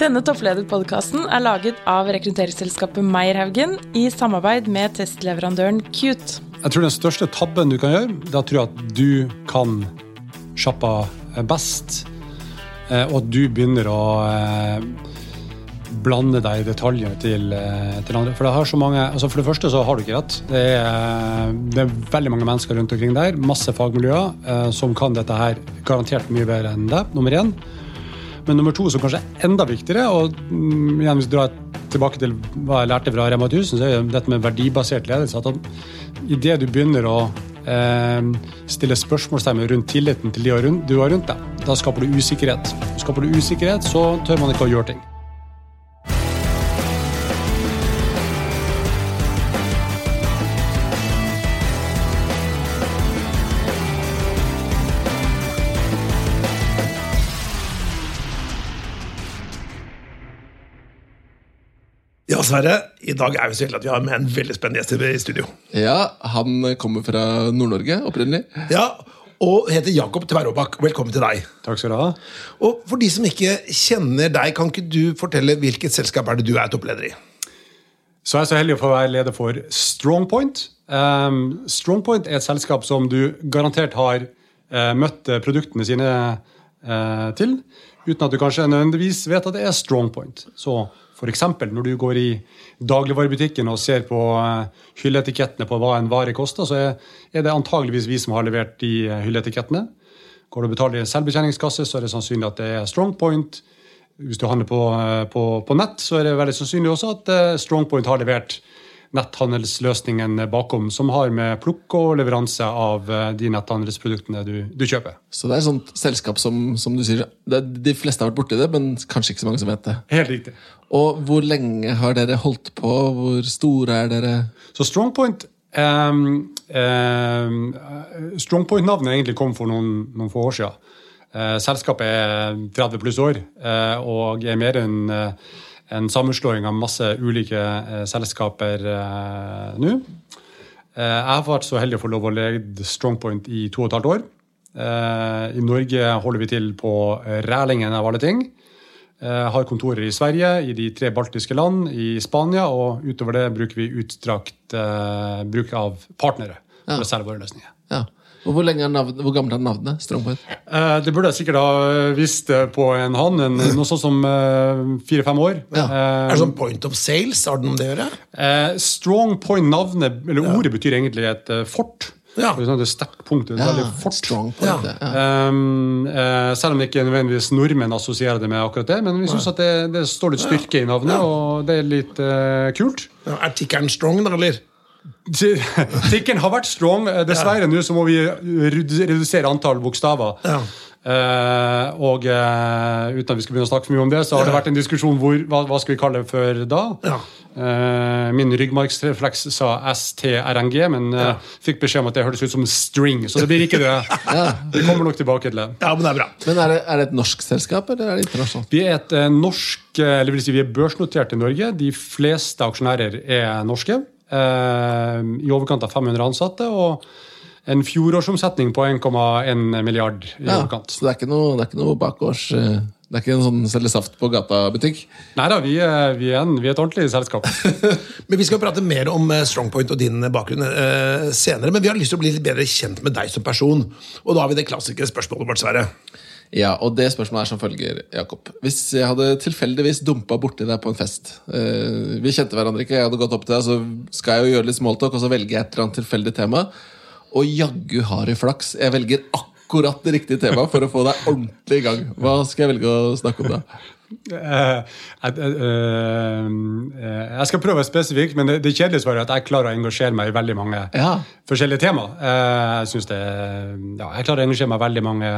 Denne topplederpodkasten er laget av rekrutteringsselskapet Meierhaugen i samarbeid med testleverandøren Cute. Jeg tror den største tabben du kan gjøre, det er å tro at du kan sjappa best, eh, og at du begynner å eh, blande deg i detaljene til, eh, til andre. For det, har så mange, altså for det første så har du ikke rett. Det er, det er veldig mange mennesker rundt omkring der, masse fagmiljøer, som kan dette her garantert mye bedre enn deg, nummer én. Men nummer to, som kanskje er enda viktigere, og mm, igjen hvis du drar tilbake til hva jeg lærte fra Rema 1000, så er det dette med verdibasert ledelse. at Idet du begynner å eh, stille spørsmålstegn rundt tilliten til de du har rundt deg, da skaper du usikkerhet. Skaper du usikkerhet, så tør man ikke å gjøre ting. Sverre. I dag er vi så heldige at vi har med en veldig spennende gjest i studio. Ja, Han kommer fra Nord-Norge opprinnelig. Ja, og heter Jakob Tverråbakk. Velkommen til deg. Takk skal du ha. Og For de som ikke kjenner deg, kan ikke du fortelle hvilket selskap er det du er toppleder i? Så jeg er så heldig å få være leder for Strongpoint. Um, Strongpoint er et selskap som du garantert har uh, møtt produktene sine uh, til, uten at du kanskje nødvendigvis vet at det er Strongpoint. Så F.eks. når du går i dagligvarebutikken og ser på eh, hylleetikettene på hva en vare koster, så er det antageligvis vi som har levert de eh, hylleetikettene. Går du og betaler i en selvbetjeningskasse, så er det sannsynlig at det er Strongpoint. Hvis du handler på, eh, på, på nett, så er det veldig sannsynlig også at Strongpoint har levert netthandelsløsningen bakom, som har med plukk og leveranse av eh, de netthandelsproduktene du, du kjøper. Så det er et sånt selskap som, som du sier, det, de fleste har vært borti det, men kanskje ikke så mange som vet det. Helt riktig. Og hvor lenge har dere holdt på? Hvor store er dere? Så Strongpoint um, um, Strongpoint-navnet egentlig kom for noen, noen få år siden. Uh, selskapet er 30 pluss år uh, og er mer enn uh, en sammenslåing av masse ulike eh, selskaper eh, nå. Eh, jeg har vært så heldig å få lov å lede Strongpoint i to og et halvt år. Eh, I Norge holder vi til på Rælingen av alle ting. Eh, har kontorer i Sverige, i de tre baltiske land, i Spania, og utover det bruker vi utstrakt bruk av partnere for å selge våre løsninger. Ja. Og hvor, navnet, hvor gammelt er navnet? Strongpoint? Eh, det burde jeg sikkert ha visst på en hånd. noe sånt som eh, fire-fem år. Ja. Eh, er det sånn point of sales? Har det noe med det å gjøre? Eh, strong point, navnet, eller ja. ordet, betyr egentlig et fort. Ja. Det er sterkt punkt. Det er ja, fort. Strong point, ja. Um, uh, selv om ikke nødvendigvis nordmenn assosierer det med akkurat det. Men vi syns det, det, står litt styrke i navnet, og det er litt uh, kult. er tikkeren strong, da, eller? Tikken har vært strong. Dessverre dessverre nå så må vi redusere antall bokstaver. Ja. Uh, og uh, uten at vi skal begynne å snakke for mye om det, så har ja. det vært en diskusjon hvor, hva, hva skal vi kalle det før da. Ja. Uh, min ryggmargsrefleks sa STRNG, men ja. fikk beskjed om at det hørtes ut som string. Så det blir ikke det. Vi kommer nok tilbake til det. Ja, Men det er bra. Men er det, er det et norsk selskap, eller er det internasjonalt? Vi er et norsk, eller vil si vi er børsnotert i Norge. De fleste aksjonærer er norske. Eh, i overkant av 500 ansatte. og en fjorårsomsetning på 1,1 milliard i ja, overkant. Så det er ikke noe, det er ikke noe bakgårds... Eh, det er ikke en sånn selge saft på gata-butikk? Nei da, vi, vi, vi, er et ordentlig selskap. men Vi skal prate mer om eh, Strongpoint og din bakgrunn eh, senere. Men vi har lyst til å bli litt bedre kjent med deg som person. Og da har vi det klassiske spørsmålet vårt, Sverre. Ja, og det spørsmålet er som følger, Jakob. Hvis jeg hadde tilfeldigvis dumpa borti deg på en fest eh, Vi kjente hverandre ikke, jeg hadde gått opp til deg, så skal jeg jo gjøre litt smalltalk, og så velger jeg et eller annet tilfeldig tema. Og jaggu har jeg flaks. Jeg velger akkurat det riktige temaet for å få deg ordentlig i gang. Hva skal jeg velge å snakke om da? Uh, uh, uh, jeg skal prøve spesifikt, men det, det kjedelige svaret er at jeg klarer å engasjere meg i veldig mange ja. forskjellige tema. jeg synes det, ja, jeg klarer å engasjere meg i veldig mange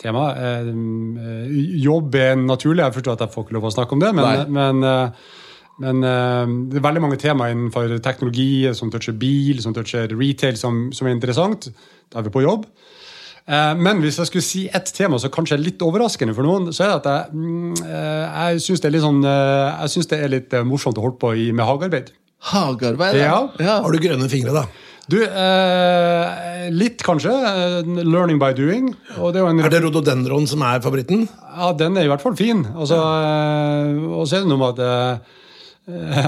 tema. Eh, jobb er naturlig, jeg forstår at jeg får ikke lov å snakke om det, men, men, eh, men eh, det er veldig mange temaer innenfor teknologi som toucher bil, som toucher retail, som, som er interessant. Da er vi på jobb. Men hvis jeg skulle si ett tema som kanskje er litt overraskende for noen, så er det at jeg, mm, jeg syns det, sånn, det, er litt morsomt å holde på med hagearbeid. Hagearbeid? Ja. ja. Har du grønne fingre, da? Du, eh, litt kanskje. eh, Learning by doing. Det er en Er det rhododendron som er favoritten? Ja, den er i hvert fall fin. Eh, og så er det noe med at, eh,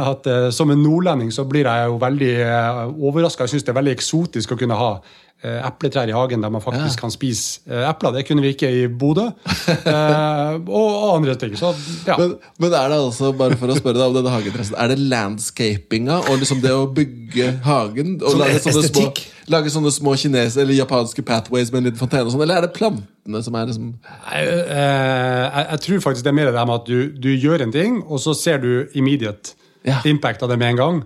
at eh, som en nordlending så blir jeg jo veldig uh, overraska. Jeg syns det er veldig eksotisk å kunne ha eh, epletrær i hagen der man faktisk kan spise eh, epler. Det kunne vi ikke i Bodø. Eh, og, andre ting. Så ja. Men, men er det altså, bare for å spørre deg om denne hagetressen, er det landscapinga og liksom det å bygge hagen? Og lage sånne, små, lage sånne små kinesiske eller japanske pathways med en liten fontene? og sånn, Eller er det plantene som er liksom Jeg, eh, jeg, jeg tror faktisk det er mer det med at du, du gjør en ting, og så ser du immediate Ja. impact av det med en gang.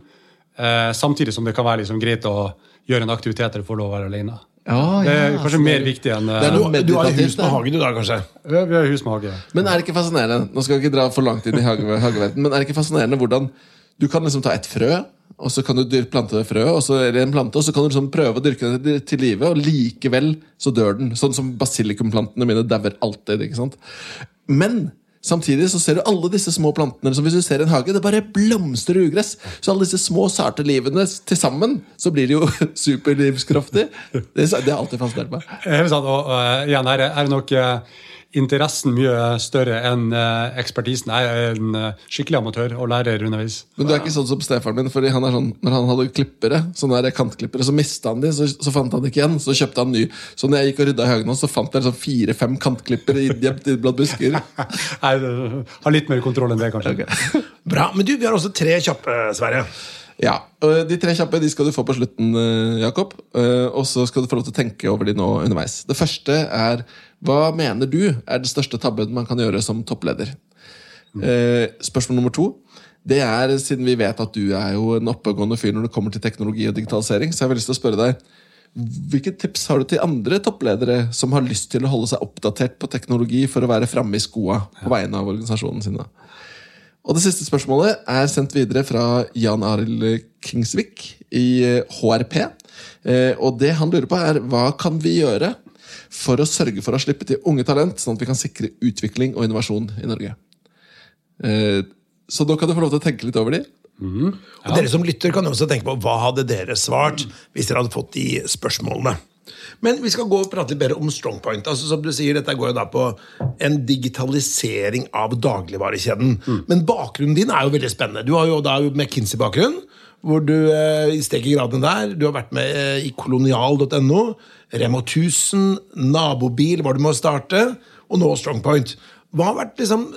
Eh, samtidig som det kan være liksom greit å gjøre en aktivitet der du får lov å være alene. Ja, Det er ja, kanskje mer viktig enn Det er eh, noe du har hus med hage, du da, kanskje? vi vi har hus med hage. Men er det ikke fascinerende Nå skal vi ikke dra for langt inn i hage, hageverden, men er det ikke fascinerende hvordan du kan liksom ta et frø, og så kan du plante det frøet, og så, en plante, og så kan du liksom prøve å dyrke det til live, og likevel så dør den. Sånn som basilikumplantene mine dauer alltid. ikke sant? Men samtidig så ser du alle disse små plantene. som Hvis du ser en hage, det bare blomstrer ugress. Så alle disse små, sarte livene til sammen, så blir det jo superlivskraftig. Det, det har alltid fascinert meg. Helt sant, og uh, igjen her er det nok eh, interessen mye større enn eh, ekspertisen. Jeg er en eh, skikkelig amatør og lærer underveis. Men du er ikke sånn som stefaren min, fordi han er sånn, når han hadde klippere, sånne der kantklippere, så mista han de, så, så fant han ikke igjen, så kjøpte han ny. Så når jeg gikk og rydda i hagen hans, så fant jeg sånn fire-fem kantklippere gjemt inn blant busker. Nei, har litt mer kontroll enn det, kanskje. Bra. Men du, vi har også tre kjappe, Sverre. Ja, De tre kjappe de skal du få på slutten, eh, Jakob. Eh, Og så skal du få lov til å tenke over de nå underveis. Det første er hva mener du er den største tabben man kan gjøre som toppleder? Eh, Spørsmål nummer to. Det er, Siden vi vet at du er jo en oppegående fyr når det kommer til teknologi og digitalisering, så har jeg lyst til å spørre deg hvilke tips har du til andre toppledere som har lyst til å holde seg oppdatert på teknologi for å være framme i skoa på vegne av organisasjonen sin? Og det siste spørsmålet er sendt videre fra Jan Arild Kingsvik i eh, HRP. Eh, Og det han lurer på, er hva kan vi gjøre for å sørge for å slippe til unge talent, sånn at vi kan sikre utvikling og innovasjon i Norge? Eh, Så nå kan du få lov til å tenke litt over de. Og Dere som lytter, kan også tenke på hva hadde dere svart hvis dere hadde fått de spørsmålene. Men vi skal gå og prate litt bedre om Strongpoint. Altså, som du sier, Dette går jo da på en digitalisering av dagligvarekjeden. Men bakgrunnen din er jo veldig spennende. Du har jo da McKinsey-bakgrunn, hvor du eh, i steker gradene der. Du har vært med eh, i kolonial.no, Remo 1000, Nabobil var du med å starte, og nå Strongpoint. Hva har vært liksom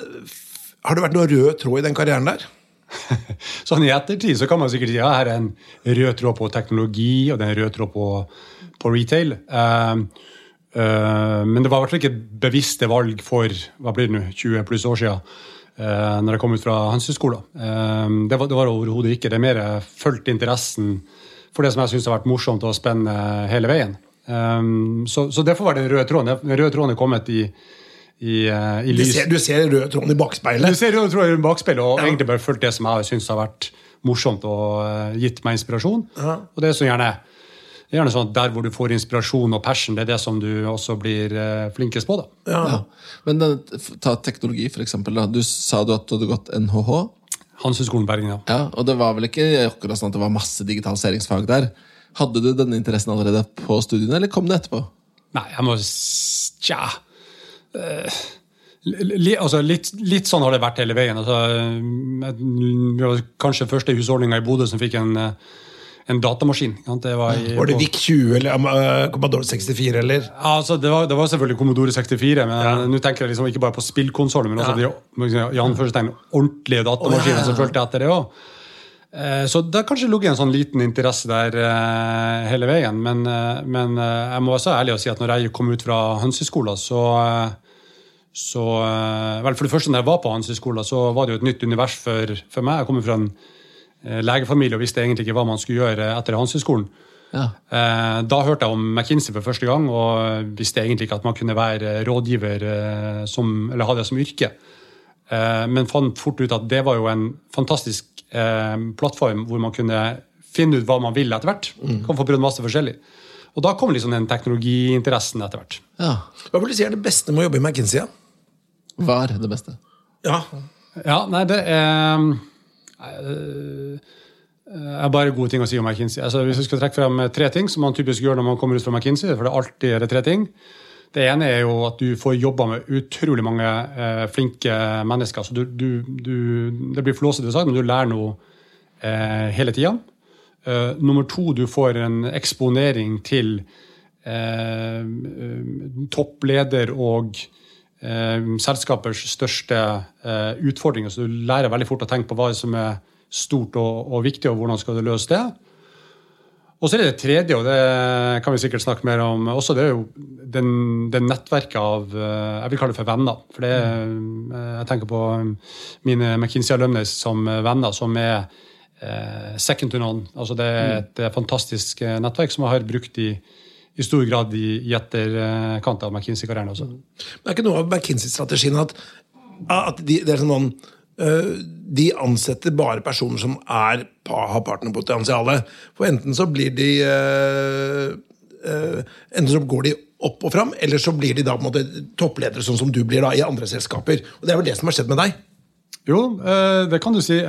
Har det vært noe rød tråd i den karrieren der? Sånn I ettertid så kan man sikkert si ja, her er en rød tråd på teknologi og det er en rød tråd på, på retail. Uh, uh, men det var i hvert fall ikke bevisste valg for hva blir det nå, 20 pluss år siden. Uh, når jeg kom ut fra Handelshøyskolen. Uh, det var det overhodet ikke. Det er mer jeg fulgte interessen for det som jeg syns har vært morsomt og spennende hele veien. Um, så, så det var den røde tråden. Den røde tråden er kommet i, i, uh, i Du lys. ser, du ser røde tråden i Du ser røde tråden i bakspeilet og Ja. egentlig bare fulgt det som jeg syns har vært morsomt og uh, gitt meg inspirasjon. Ja. Og det er så gjerne, gjerne sånn at der hvor du får inspirasjon og passion, det er det som du også blir uh, flinkest på. da. Ja. Ja. Men ta teknologi, for eksempel. Da. Du sa du at du hadde gått NHH. Handelshøyskolen Bergen, ja. Ja, og det var vel ikke akkurat sånn at det var masse digitaliseringsfag der. Hadde du denne interessen allerede på studiene, eller kom det etterpå? Nei, jeg må Tja. Uh, li, altså, litt, litt sånn har det vært hele veien. Altså, var kanskje første husholdninga i Bodø som fikk en, eh, en datamaskin. Det var, i, Var det VIC 20 eller uh, Commodore 64 eller? Ja, altså, det, var, det var selvfølgelig Commodore 64, men nå tenker jeg liksom ikke bare på spillkonsollen, men også de i anførselstegn, ordentlige datamaskiner ja, ja. som fulgte etter det òg. Så det har kanskje ligget en sånn liten interesse der eh, hele veien. Men, eh, men eh, jeg må være så ærlig å si at når jeg kom ut fra Hønseskolen, så, eh, så eh, Vel, for det første, når jeg var på Hønseskolen, så var det jo et nytt univers for, for meg. Jeg kommer fra en eh, legefamilie og visste egentlig ikke hva man skulle gjøre etter Hanseskolen. Ja. Eh, Da hørte jeg om McKinsey for første gang, og visste egentlig ikke at man kunne være rådgiver eh, som, eller ha det som yrke. Eh, Men fant fort ut at det var jo en fantastisk eh, plattform hvor man kunne finne ut hva man vil etter hvert. Kan få prøvd masse forskjellig. Og da kom liksom den teknologiinteressen etter hvert. ja. Hva vil du si er det beste med å jobbe i McKinsey? Ja? er det beste. Ja. Ja, nei, det er eh, er bare gode ting å si om McKinsey. Altså, hvis vi skal trekke frem tre ting som man typisk gjør når man kommer ut fra McKinsey, for det er alltid er tre ting. Det ene er jo at du får jobba med utrolig mange eh, flinke mennesker. Så du, du, du, det blir flåsete sagt, men du lærer noe eh, hele tida. Eh, nummer to, du får en eksponering til uh, toppleder og uh, selskapers største utfordringer. Så du lærer veldig fort å tenke på hva som er stort og, og viktig, og hvordan skal du løse det. Og så er det det tredje, og det kan vi sikkert snakke mer om også. Det er jo den, den nettverket av Jeg vil kalle det for venner. For det, jeg tenker på mine McKinsey alumnes som venner, som er eh, second to none. Altså det er et mm. fantastisk eh, nettverk som jeg har brukt i, i stor grad i, i etterkant av McKinsey-karrieren også. Mm. Men er ikke noe av McKinsey-strategien at, at de, det er sånn uh, de ansetter bare personer som er, har partnerpotensialet. For enten så blir de uh, uh, Enten så går de opp og fram, eller så blir de da på en måte toppledere, sånn som du blir da i andre selskaper. Og Det er vel det som har skjedd med deg? Jo, det kan du si.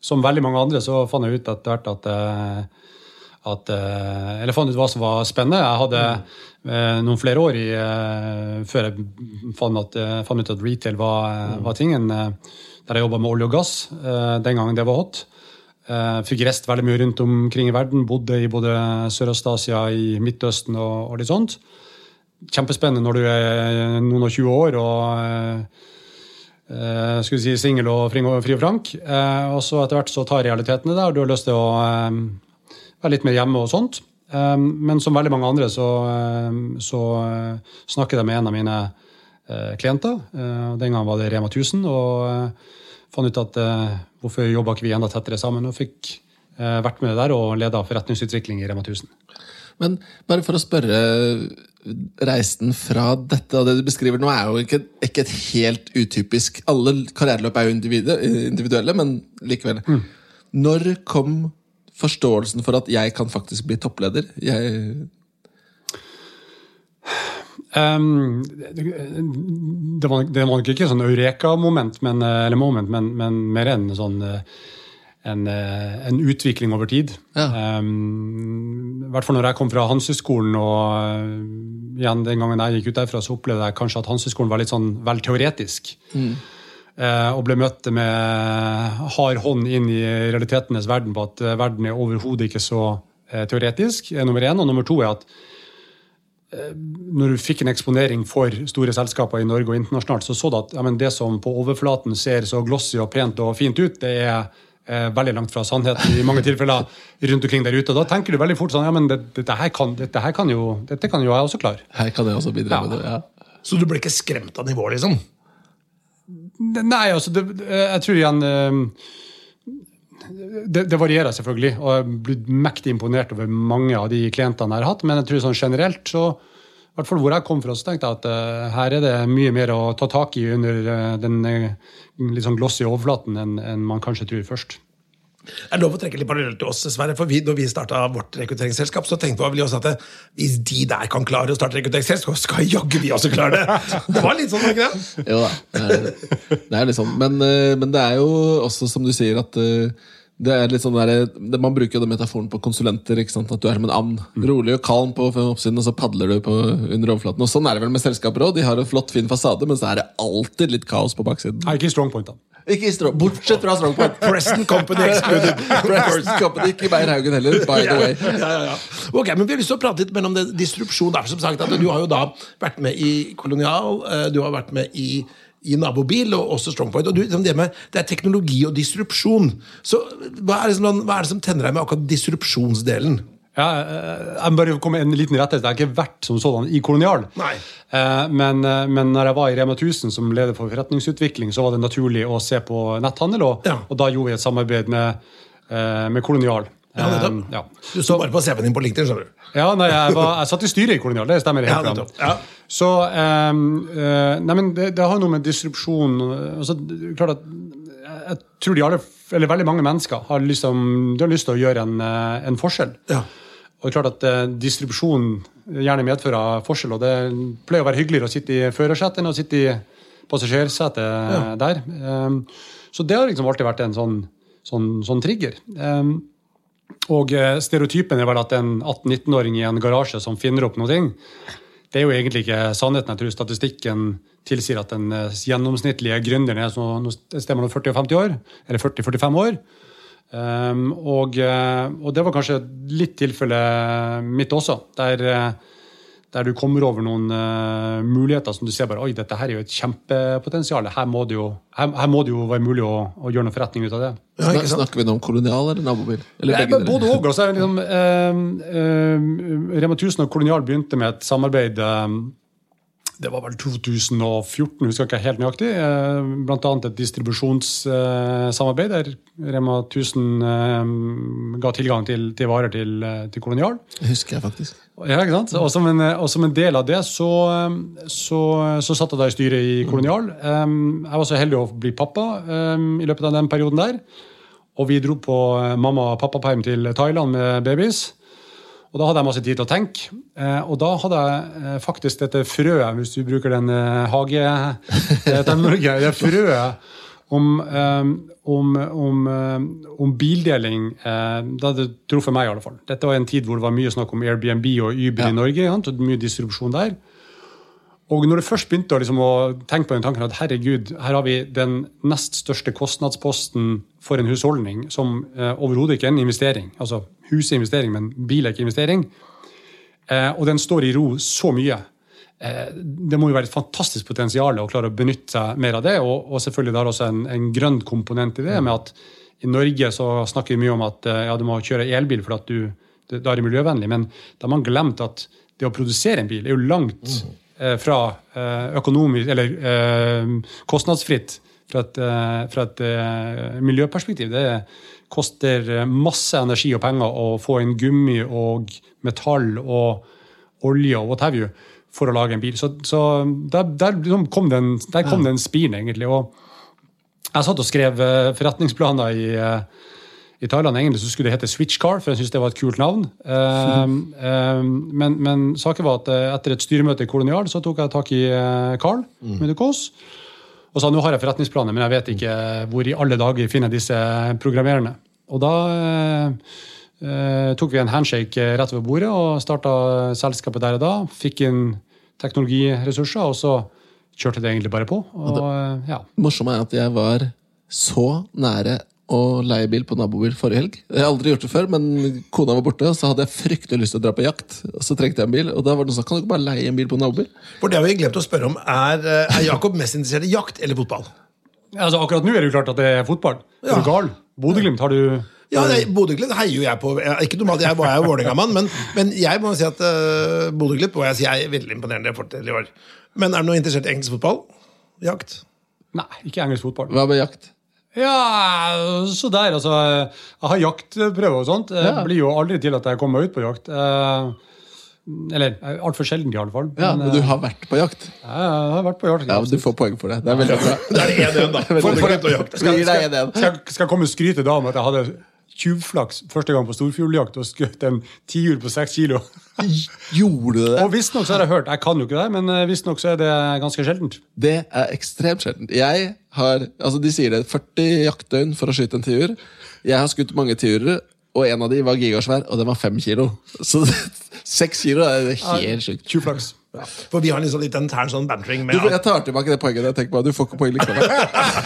Som veldig mange andre så fant jeg ut etter hvert at, eh, at eh, Eller fant ut hva som var spennende. Jeg hadde noen flere år i, før jeg fant, at, fant, ut at retail var, mm. var tingen. Der jeg jobba med olje og gass den gangen det var hot. Fikk reist veldig mye rundt omkring i verden. Bodde i både Sørøst-Asia, i Midtøsten og, litt sånt. Kjempespennende når du er noen og 20 år og Uh, skulle si singel og fri og frank. Og så etter hvert så tar realitetene deg, og du har lyst til å være litt mer hjemme og sånt. Men som veldig mange andre så, så snakket jeg med en av mine klienter. den gangen var det Rema 1000. Og fant ut at hvorfor jobba ikke vi enda tettere sammen? Og fikk vært med der og leda forretningsutvikling i Rema 1000. Men bare for å spørre reisen fra dette og det du beskriver nå, er jo ikke, ikke et helt utypisk Alle karriereløp er jo individuelle, men likevel. Mm. Når kom forståelsen for at jeg kan faktisk bli toppleder? Jeg um, det, var, det var nok ikke sånn eureka-moment, men, eller moment, men, men mer enn sånn en, eh, en, utvikling over tid. Ja. Um, I hvert fall når jeg kom fra Hanseskolen, og igjen den gangen jeg gikk ut derfra, så opplevde jeg kanskje at Hanseskolen var litt sånn vel teoretisk. Mm. Uh, og ble møtt med hard hånd inn i realitetenes verden på at verden er overhodet ikke så teoretisk. er nummer én. Og nummer to er at når du fikk en eksponering for store selskaper i Norge og internasjonalt, så så du at ja, det som på overflaten ser så glossy og pent og fint ut, det er eh, veldig langt fra sannheten i mange tilfeller rundt omkring der ute. Og da tenker du veldig fort sånn ja, men det, dette, her kan, dette, her kan jo, dette kan jo jeg også klare. Her kan jeg også bidra ja. med det, ja. Så du ble ikke skremt av nivået, liksom? Nei, altså det, Jeg tror igjen eh, det, det, varierer selvfølgelig, og jeg er blitt mektig imponert over mange av de klientene jeg har hatt. Men jeg tror sånn generelt så i hvert fall hvor jeg kom fra, så tenkte jeg at uh, her er det mye mer å ta tak i under uh, den uh, litt sånn glossy overflaten enn, en man kanskje tror først. Det er lov å trekke litt parallell til oss, Sverre. for vi, når vi starta vårt rekrutteringsselskap, så tenkte vi også at hvis de der kan klare å starte rekrutteringsselskap, så skal jaggu vi også klare det! Det var litt sånn, var ikke det? Jo da, det er, det er litt sånn. Men, men, det er jo også, som du sier, at det er litt sånn der, Man bruker jo den metaforen på konsulenter. At du er som en and. Mm. Rolig og kalm på oppsiden, og så padler du på under overflaten. Og Sånn er det vel med selskaper òg. De har en flott, fin fasade, men så er det alltid litt kaos på baksiden. Nei, ikke i Strongpoint, da. Ikke i strong, Bortsett fra Strongpoint. Preston Company excluded. Preston Company, Ikke Beyer-Haugen heller, by the way. Ja, ja, ja. Ok, men Vi har lyst til å prate litt mellom det, distrupsjon. Derfor, som sagt, at Du har jo da vært med i Kolonial, eh, du har vært med i i nabobil, og også Strongpoint. og du, liksom det, med, det er teknologi og disrupsjon. Så hva er, som, hva er, det som tenner deg med akkurat disrupsjonsdelen? Ja, eh, jeg må bare komme en liten rettelse. Jeg har ikke vært som sådan i Kolonial. Nei. Eh, men, eh, men når jeg var i Rema 1000 som leder for forretningsutvikling, så var det naturlig å se på netthandel, og, ja. og da gjorde vi et samarbeid med, med Kolonial. Ja, nettopp. ja. Du står bare på CV-en din på LinkedIn, skjønner du. Ja, nei, jeg, var, jeg satt i styret i Kolonial, det stemmer helt. Ja, Så um, Nei, men det, det, har noe med distribusjon altså, klart at Jeg tror de alle, eller veldig mange mennesker har, liksom, de har lyst til å gjøre en, eh, en forskjell. Ja. Og det er klart at uh, Distribusjon gjerne medfører forskjell, og det pleier å være hyggeligere å sitte i førersetet enn å sitte i passasjersetet der. Um, så det har liksom alltid vært en sånn sånn, sånn trigger. Um, og eh, stereotypen er vel at en 18-19-åring i en garasje som finner opp noe, det er jo egentlig ikke sannheten. Jeg tror statistikken tilsier at den eh, gjennomsnittlige gründeren er et sted mellom 40 og 50 år. Eller 40-45 år. Um, og, eh, og, det var kanskje litt tilfellet mitt også. Der der du kommer over noen uh, muligheter som du ser bare Oi, dette her er jo et kjempepotensial. Her må det jo, her, her må det jo være mulig å, å, gjøre noen forretning ut av det. Ja, Snakker vi nå om kolonial eller nabobil? Eller Nei, både òg. Altså, liksom, uh, uh, Rema 1000 og Kolonial begynte med et samarbeid det var vel 2014, husker jeg ikke helt nøyaktig. Eh, Bl.a. et distribusjonssamarbeid der Rema 1000 eh, ga tilgang til, til varer til, eh, til, Kolonial. Det husker jeg faktisk. Ja, ikke sant? Og som en, og som en del av det så, så, så satt jeg da i styret i Kolonial. Jeg var så heldig å bli pappa i løpet av den perioden der. Og vi dro på mamma- og pappaperm til Thailand med babies. Og da hadde jeg masse tid til å tenke. Eh, og da hadde jeg eh, faktisk dette frøet, hvis du bruker den eh, hageterminologien, det frøet om, om, om, om, bildeling Det hadde truffet meg, i alle fall. Dette var en tid hvor det var mye snakk om Airbnb og Uber ja. i Norge. og mye distribusjon der. Og når du først begynte å, liksom, å tenke på den tanken at herregud, her har vi den nest største kostnadsposten for en husholdning, som eh, overhodet ikke er en investering. Altså hus er investering, men bil er ikke investering. Eh, og den står i ro så mye. Eh, det må jo være et fantastisk potensial å klare å benytte seg mer av det. Og, og selvfølgelig det har også en, en, grønn komponent i det, med at i Norge så snakker vi mye om at eh, ja, du må kjøre elbil for at du, da er det miljøvennlig, men da har man glemt at det å produsere en bil er jo langt mm Eh, fra økonomisk Eller eh, kostnadsfritt fra et, fra et miljøperspektiv. Det koster masse energi og penger å få inn gummi og metall og olje og what have you for å lage en bil. Så, så der, der, liksom kom den, der kom den spiren, egentlig. Og jeg satt og skrev forretningsplaner i i Thailand egentlig så skulle det hete Switchcar, for jeg syntes det var et kult navn. Um, um, men, men, saken var at eh, etter et styremøte i Kolonial så tok jeg tak i Carl mm. Mudekås og sa nå har jeg forretningsplaner, men jeg vet ikke hvor i alle dager finner disse programmererne. Og da eh, tok vi en handshake rett ved bordet og starta selskapet der og da. Fikk inn teknologiressurser, og så kjørte det egentlig bare på. Og, det ja. morsomme er at jeg var så nære og leie bil på nabobil forrige helg. Jeg har aldri gjort det før, men kona var borte, og så hadde jeg fryktelig lyst til å dra på jakt. Og så trengte jeg en bil, og da var det noen som kan du ikke bare leie en bil på nabobil? For det har vi glemt å spørre om. Er, eh, er Jakob mest interessert i jakt eller fotball? Altså, akkurat nå er det jo klart at det er fotball. Ja. Er du gal? Bodø-Glimt har du ja, Bodø-Glimt heier jo jeg på. Ikke normalt, jeg er jo Vålerenga-mann, men, men, jeg må si at uh, Bodø-Glimt må jeg si er veldig imponerende til i år. Men er du noe interessert i engelsk fotball? Jakt? Nei, ikke engelsk fotball. Hva med jakt? Ja, så der, altså. Jeg har jaktprøver og sånt. Det ja. blir jo aldri til at jeg kommer meg ut på jakt. Eh, eller altfor sjelden, i alle fall. Ja, Men du eh, har vært på jakt? Ja, jeg har vært på jakt. Ja, men Du får poeng for det. Det er veldig bra. det er det 1-1, da. For, for, for, skal, skal, skal, skal jeg komme og skryte da om at jeg hadde tjuvflaks første gang på storfugljakt og skjøt en tiur på seks kilo. Gjorde du det? Og Visstnok har jeg hørt, jeg kan jo ikke det, men eh, visstnok er det ganske sjeldent. Det er ekstremt sjeldent. Jeg har, altså De sier det 40 jaktdøgn for å skyte en tiur. Jeg har skutt mange tiurer, og en av de var gigasvær, og den var fem kilo. Så seks kilo er helt sjukt. Tjuvflaks. Ja. For vi har liksom litt intern sånn bantering med du, Jeg tar tilbake det poenget. Jeg tenker på, du får ikke poeng likevel.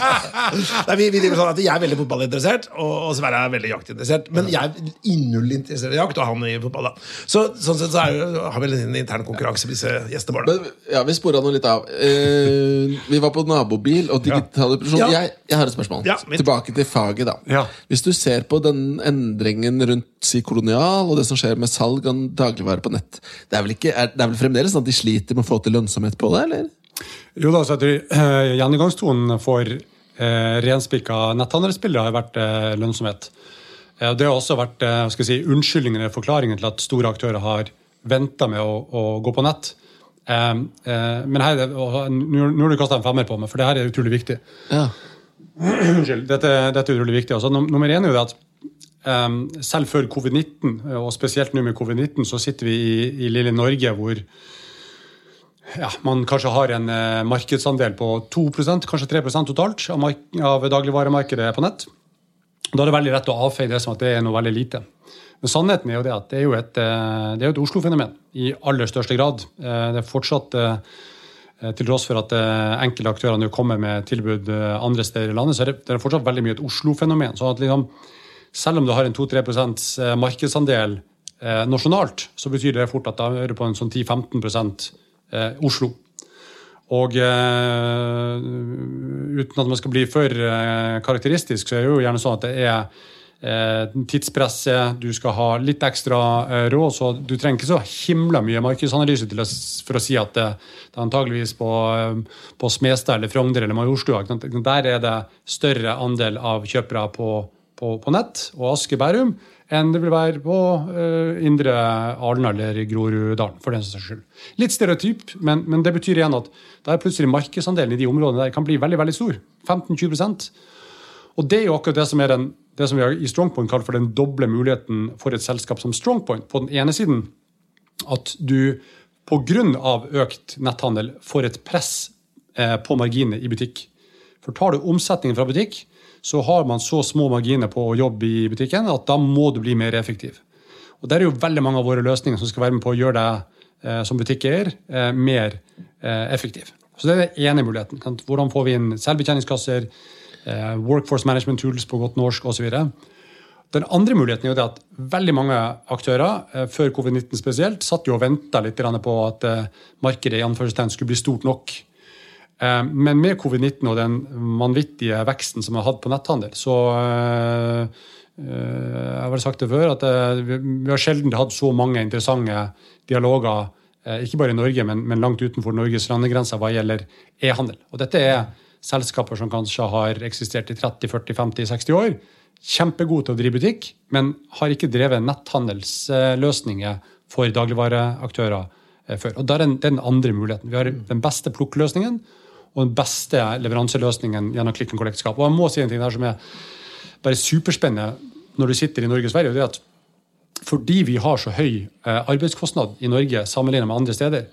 Nei, vi, vi sånn at Jeg er veldig fotballinteressert, og, og Sverre er veldig jaktinteressert. Men jeg er innulig interessert i jakt, og han i fotball. da Så Sånn sett så er, har vi en intern konkurranse med disse gjestene våre. Ja, Vi spora noe litt av. Eh, vi var på nabobil og digital depresjon. Ja. Jeg, jeg, har et spørsmål. Ja, Tilbake til faget, da. Hvis du ser på den endringen rundt si kolonial, og det som skjer med salg av dagligvarer på nett, det er vel, ikke, er, det er vel fremdeles sånn at de sliter med å få til lønnsomhet på det, eller? Jo da, så jeg tror uh, Gjennomgangstonen for uh, renspikka netthandelsspillere har vært uh, lønnsomhet. Det har også vært uh, skal si, unnskyldningen eller forklaringen til at store aktører har venta med å, å, gå på nett. men her, nå har du kasta en femmer på meg, for det her er utrolig viktig. Ja. Unnskyld. Dette, dette, er utrolig viktig. Altså, nummer én er jo det at selv før covid-19, og spesielt nå med covid-19, så sitter vi i, i lille Norge hvor ja, man kanskje har en eh, markedsandel på 2% kanskje 3% totalt av, av dagligvaremarkedet på nett. Da er det veldig lett å avfeie det som at det er noe veldig lite. Men sannheten er jo det at det er jo et, eh, det et Oslo-fenomen i aller største grad. Eh, det er fortsatt, til tross for at enkelte aktører nå kommer med tilbud andre steder i landet, så er det, fortsatt veldig mye et Oslo-fenomen. Så at liksom, selv om du har en 2-3% markedsandel nasjonalt, så betyr det fort at da er du på en sånn 10-15 Oslo. Og uh, uten at man skal bli for uh, karakteristisk, så er det jo gjerne sånn at det er tidspresset, du skal ha litt ekstra råd, så du trenger ikke så himla mye markedsanalyse å, for å si at det, det er antageligvis på, på Smestad eller Frogner eller Majorstua. Der er det større andel av kjøpere på, på, på nett og Aske Bærum enn det vil være på uh, indre Arden eller Groruddalen. for den saks skyld. Litt stereotyp, men, men, det betyr igjen at da er plutselig markedsandelen i de områdene der kan bli veldig veldig stor. 15-20% Og det er jo akkurat det som den, det som vi i Strongpoint kalt for den doble muligheten for et selskap som Strongpoint. På den ene siden at du pga. økt netthandel får et press eh, på marginene i butikk. For tar du omsetningen fra butikk, så har man så små marginer på å jobbe i butikken at da må du bli mer effektiv. Og Det er jo veldig mange av våre løsninger som skal være med på å gjøre deg eh, som butikkeier eh, mer eh, effektiv. Så Det er den ene muligheten. Hvordan får vi inn selvbetjeningskasser, eh, workforce management tools på godt norsk osv. Den andre muligheten er jo det at veldig mange aktører, eh, før covid-19 spesielt, satt jo og venta litt på at eh, markedet i anførselstegn skulle bli stort nok men med covid-19 og den vanvittige veksten som vi har hatt på netthandel, så eh, eh, Jeg har sagt det før, at vi har sjelden hatt så mange interessante dialoger, ikke bare i Norge, men, langt utenfor Norges landegrenser hva gjelder e-handel. Og dette er selskaper som kanskje har eksistert i 30-40-50-60 år. Kjempegode til å drive butikk, men har ikke drevet netthandelsløsninger for dagligvareaktører før. Og Det er den andre muligheten. Vi har den beste plukkløsningen og den beste leveranseløsningen gjennom Click and Collect-skap. Og jeg må si en ting der som er bare superspennende når du sitter i Norge og Sverige. og det er at fordi vi har så høy eh, arbeidskostnad i Norge sammenlignet med andre steder,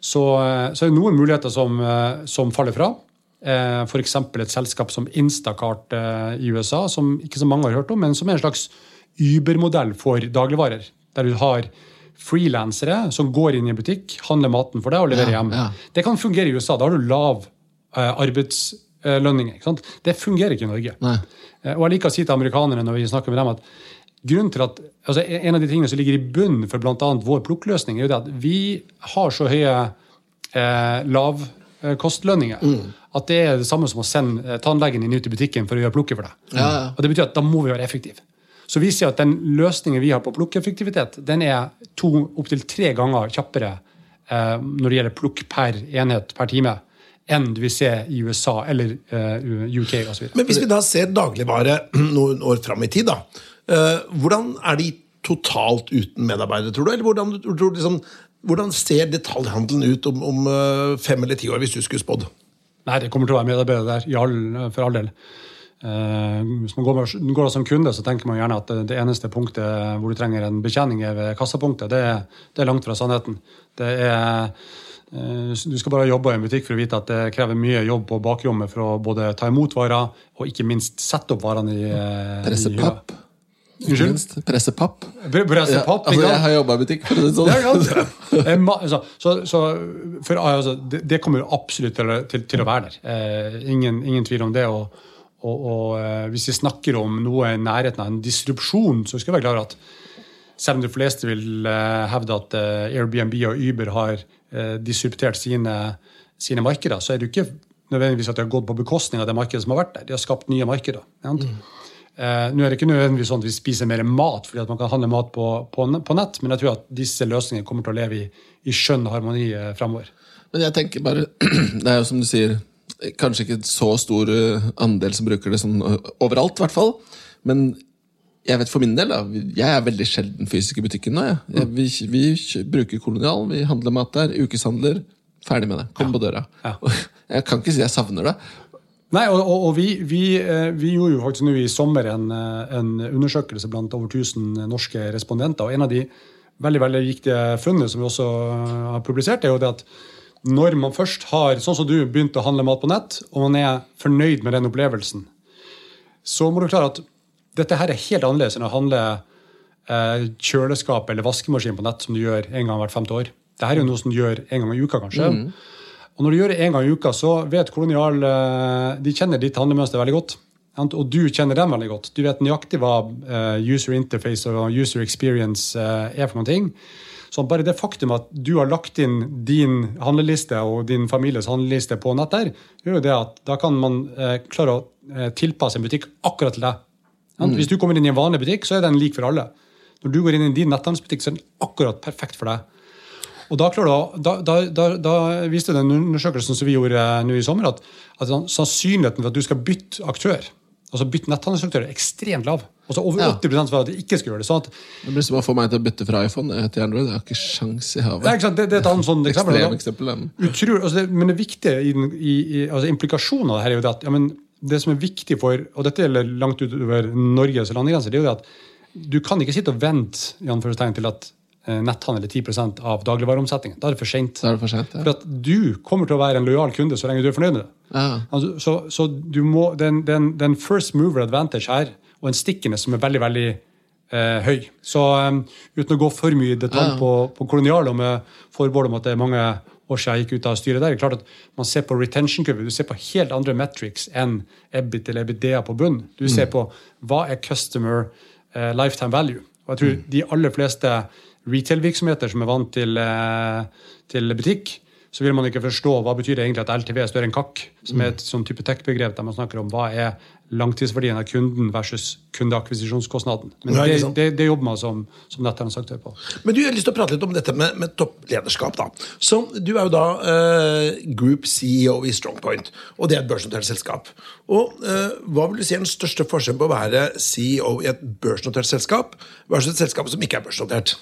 så, eh, så er det noen muligheter som, eh, som faller fra. F.eks. et selskap som Instacart i USA, som ikke så mange har hørt om, men som er en slags Uber-modell for dagligvarer. Der du har frilansere som går inn i en butikk, handler maten for deg og leverer ja, hjem. Ja. Det kan fungere i USA. Da har du lav uh, arbeidslønninger. Det fungerer ikke i Norge. Uh, og jeg liker å si til amerikanerne når vi snakker med dem at grunnen til at, altså En av de tingene som ligger i bunnen for bl.a. vår plukkløsning, er jo det at vi har så høye uh, lavkostlønninger. Mm. At det er det samme som å sende tannlegen inn ut i butikken for å gjøre plukket for deg. Ja, og Det betyr at da må vi være effektive. Så vi sier at den løsningen vi har på plukkeffektivitet, den er to opptil tre ganger kjappere eh, når det gjelder plukk per enhet per time enn du vil se i USA eller uh, UK osv. Men hvis vi da ser dagligvare noen år fram i tid, da, uh, hvordan er de totalt uten medarbeidere, tror du? Eller hvordan, tror, liksom, hvordan ser detaljhandelen ut om, om, uh, fem eller ti år, hvis du skulle spådd? Nei, det kommer til å være medarbeidere der, all, for all del. Uh, hvis man går, går som kunde, så tenker man gjerne at det, det, eneste punktet hvor du trenger en betjening, er ved kassapunktet. Det, det er langt fra sannheten. Er, uh, du skal bare jobbe i en butikk for å vite at det krever mye jobb på bakrommet for å både ta imot varer og ikke minst sette opp varene i, uh, Presse papp. Unnskyld? Presse papp. Presse papp, ja, altså, Jeg har jobba i butikk, for å si det sånn. altså, så, så for, altså, det, det, kommer absolutt til, til, til å være der. ingen, ingen tvil om det. og og, og eh, hvis vi snakker om noe i nærheten av en disrupsjon, så skal vi være klar at selv om de fleste vil eh, hevde at eh, Airbnb og Uber har disruptert sine, sine markeder, så er det jo ikke nødvendigvis at de har gått på bekostning av det markedet som har vært der. De har skapt nye markeder. Mm. Eh, nå er det ikke nødvendigvis sånn at vi spiser mer mat fordi at man kan handle mat på, på, på nett, men jeg tror at disse løsningene kommer til å leve i, i skjønn harmoni eh, fremover. Men jeg tenker bare, Det er jo som du sier, Kanskje ikke så stor eh, andel som bruker det sånn eh, overalt, i hvert fall. Men jeg vet for min del, da, jeg er veldig sjelden fysisk i butikken nå. Jeg. Vi, vi, bruker Kolonial, vi handler mat der, ukeshandler. Ferdig med det. Kom ja. på døra. Ja. Jeg kan ikke si jeg savner det. Nei, og, og, og vi, vi, eh, vi, gjorde jo faktisk nå i sommer en, en, undersøkelse blant over 1000 norske respondenter. og En av de veldig veldig viktige funnene som vi også har publisert, er jo det at når man først har sånn som du, begynt å handle mat på nett, og man er fornøyd med den opplevelsen, så må du klare at dette her er helt annerledes enn å handle eh, kjøleskap eller vaskemaskin på nett som du gjør en gang hvert femte år. Dette er jo noe som du gjør en gang i uka, kanskje. Og når du gjør det en gang i uka, så vet Kolonial eh, De kjenner ditt handlemønster veldig godt. Og du kjenner dem veldig godt. Du vet nøyaktig hva eh, user interface og user experience eh, er for noen ting. Så bare det faktum at du har lagt inn din handleliste og din families handleliste på nett der, gjør jo det at da kan man eh, klare å eh, tilpasse en butikk akkurat til deg. Mm. Hvis du kommer inn i en vanlig butikk, så er den lik for alle. Når du går inn i din netthandelsbutikk, så er den akkurat perfekt for deg. Og da, da, da, da, viste den undersøkelsen som vi gjorde eh, nå i sommer, at, at sannsynligheten for at du skal bytte aktør, altså bytte netthandelsaktør, er ekstremt lav. Altså Over Ja. 80 for at de ikke skal gjøre det. sånn at Det blir som å få meg til å bytte fra iPhone eh, til Android. Jeg har ikke sjans i det, er, havet. ikke sant, det, det er et sånt eksempel. Ekstrem eksempel. Utrolig, altså det, men det viktige i, i, i altså implikasjonen av det her er jo det at ja, men det som er viktig for, og dette gjelder langt utover Norges landegrenser, det er jo det at du kan ikke sitte og vente i anførselstegn, til at eh, netthandel er 10 av dagligvareomsetningen. Da er det for sent. Er det for sent. For at du kommer til å være en lojal kunde så lenge du er fornøyd med det. Ja. Altså, så så du må, den, den, den first mover advantage her, og en stickiness som er veldig, veldig eh, høy. Så um, uten å gå for mye i detalj på, på kolonial, og med forbehold om at det er mange år siden jeg gikk ut av styret der, det er klart at man ser på retention-kurve, du ser på helt andre metrics enn EBIT eller EBITDA på bunn. Du ser på hva er customer eh, lifetime value. Og jeg tror de aller fleste retail-virksomheter som er vant til, eh, til butikk, så vil man ikke forstå hva betyr det egentlig at LTV er større enn KAK, som er et sånn type tech-begrep der man snakker om hva er langtidsverdien av kunden versus kundeakvisisjonskostnaden. Men det, det, det jobber man som, som netthandelaktør på. Men du, jeg har lyst til å prate litt om dette med, med topplederskap. da. Så Du er jo da eh, Group CEO i Strongpoint, og det er et børsnotert selskap. Og eh, Hva vil du si er den største forskjellen på å være CEO i et børsnotert selskap versus et selskap som ikke er børsnotert?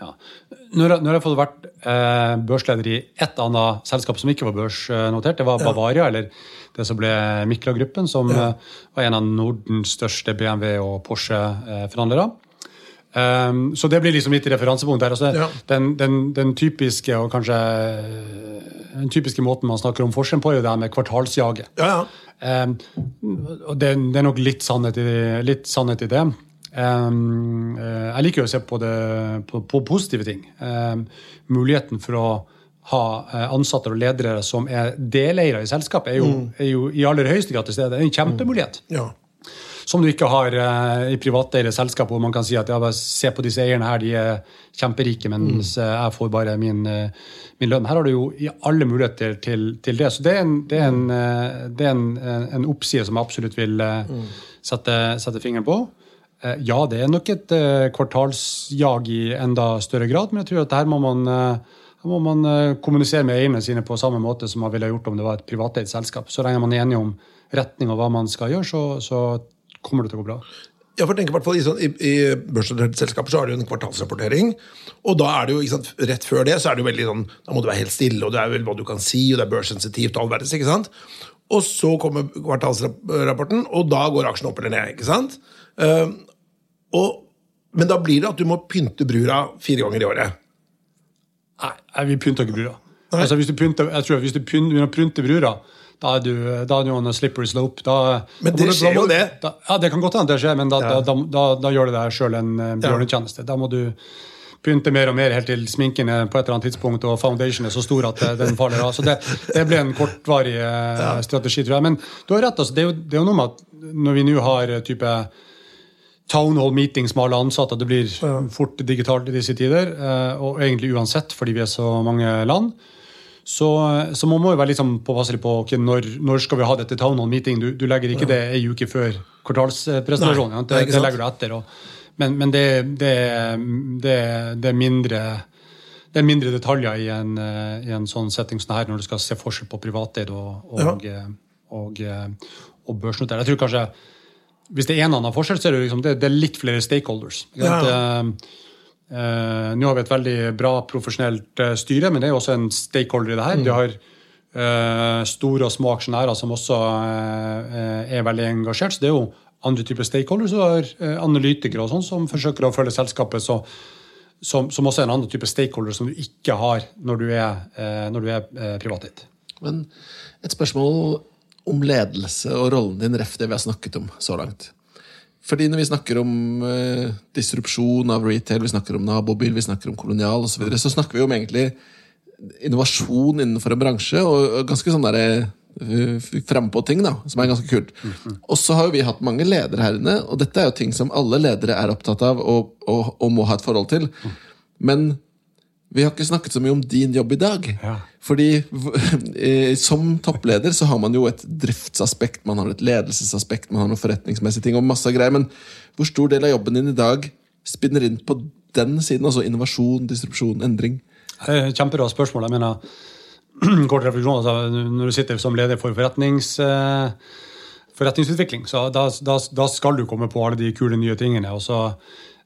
Ja. Når har når jeg har fått vært eh, børsleder i et annet selskap som ikke var børsnotert, det var Bavaria, eller det som ble Mikla-gruppen, som eh, var en av Nordens største BMW- og Porsche-forhandlere. Um, så det blir liksom litt referansepunkt der. Altså, Ja. den, den, den typiske og kanskje den typiske måten man snakker om forskjellen på, er jo det her med kvartalsjaget. Ja, ja. Um, og det, det er nok litt sannhet i, litt sannhet i det. Um, jeg liker jo å se på, det, på, på positive ting. Um, muligheten for å ha eh, ansatte og ledere som er deleiere i selskapet, er jo, er jo i aller høyeste grad til stede. Det er en kjempemulighet. ja. Som du ikke har uh, i privateide selskap, hvor man kan si at ja, se på disse eierne her, de er kjemperike, mens mm. jeg får bare min, uh, min lønn. Her har du jo i alle muligheter til, til det. Så det er en, det er en, uh, det er en, en oppside som jeg absolutt vil eh, sette, sette fingeren på. Eh, Ja, det er nok et eh, kvartalsjag i enda større grad, men jeg tror at her må man, eh, her må man kommunisere med eierne sine på samme måte som man ville gjort om det var et privateid selskap. Så lenge man er enige om retning og hva man skal gjøre, så, så kommer det til å gå bra. Ja, for tenk i hvert fall I, sånn, i, i børsnoterte selskaper så har du en kvartalsrapportering. Og da er det jo, sant, rett før det så er det jo veldig sånn, da må du være helt stille, og det er vel hva du kan si, og det er børssensitivt og all verdens. ikke sant? Og så kommer kvartalsrapporten, og da går aksjen opp eller ned. ikke sant? Eh, og, men da blir det at du må pynte brura fire ganger i året. Nei, vi pynter ikke brura. Altså, hvis du pynter, jeg tror at hvis du begynner å pynte brura, da er du, da er du on a slippery slope. Da, Men det skjer jo det. Da, ja, det kan godt hende det skjer, men da, Ja. da, gjør det deg sjøl en eh, bjørnetjeneste. Da må du pynte mer og mer helt til sminken på et eller annet tidspunkt og foundation er så stor at eh, den faller av. Så det, det ble en kortvarig ja. strategi, tror jeg. Men du har rett. Altså, det, er jo, det er jo noe med at når vi nå har eh, type town hall meetings med alle ansatte, det blir fort digitalt i disse tider, eh, og egentlig uansett fordi vi er så mange land, så, så man må jo være sånn påpasselig på okay, når, når skal vi ha dette town hall meeting. Du, du legger ikke det ei uke før kvartalspresentasjonen. Ja. Det, det legger du etter. Og, men men det, det, det, det er mindre det er mindre detaljer i en, eh, i en sånn setting som her, når du skal se forskjell på privateid og, og, ja. og, og, og børsnotert. Jeg tror kanskje hvis det er en annen forskjell, så er det, liksom, det, det er litt flere stakeholders. Ja. sant? Eh, eh, nå har vi et veldig bra profesjonelt eh, styre, men det er jo også en stakeholder i det her. De har uh, store og små aksjonærer som også er veldig engasjert. Så det er jo andre typer stakeholders. Du har analytikere og sånn som forsøker å følge selskapet. så som, som også er en annen type stakeholder som du ikke har når du er, eh, når du er eh, privateid. Men et spørsmål om ledelse og rollen din, ref det vi har snakket om så langt. Fordi når vi snakker om eh, disrupsjon av retail, vi snakker om nabobil, vi snakker om kolonial osv., så, videre, så snakker vi om egentlig innovasjon innenfor en bransje, og ganske sånn derre uh, frampå ting, da, som er ganske kult. Og så har jo vi hatt mange ledere her inne, og dette er jo ting som alle ledere er opptatt av og, og, og må ha et forhold til. Men vi har ikke snakket så mye om din jobb i dag. Ja. Fordi eh, som toppleder så har man jo et driftsaspekt, man har et ledelsesaspekt, man har noen forretningsmessige ting og masse greier. Men hvor stor del av jobben din i dag spinner inn på den siden? Altså innovasjon, distribusjon, endring? Eh, Kjempebra spørsmål. Jeg mener, kort refleksjon, altså, Når du sitter som leder for forretnings, eh, forretningsutvikling, så da, da, da skal du komme på alle de kule nye tingene. og så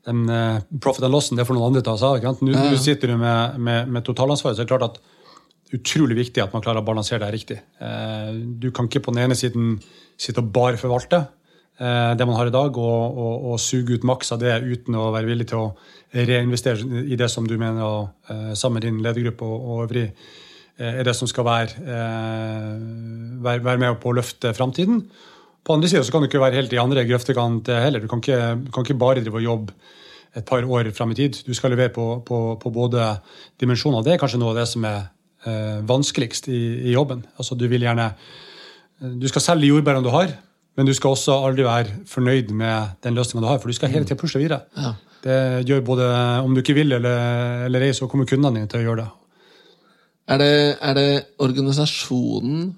den eh, profit and lossen det får noen andre ta seg av. Nå, nå sitter du med, med, med totalansvaret, så er det klart at er utrolig viktig at man klarer å balansere det riktig. Eh, du kan ikke på den ene siden sitte og bare forvalte eh, det man har i dag, og, og, og suge ut maks av det uten å være villig til å reinvestere i det som du mener, sammen med din ledergruppe og, øvrig, er det som skal være, være med på å løfte framtiden. På andre sida kan du ikke være helt i andre grøftekant heller. Du kan ikke, du kan ikke bare drive og jobbe et par år fram i tid. Du skal levere på, på, på både dimensjoner. Det er kanskje noe av det som er eh, vanskeligst i, i, jobben. Altså, du vil gjerne Du skal selge jordbærene du har, men du skal også aldri være fornøyd med den løsninga du har, for du skal hele tida pushe videre. Ja. Det gjør både om du ikke vil eller, eller ei, så kommer kundene dine til å gjøre det. Er det, er det organisasjonen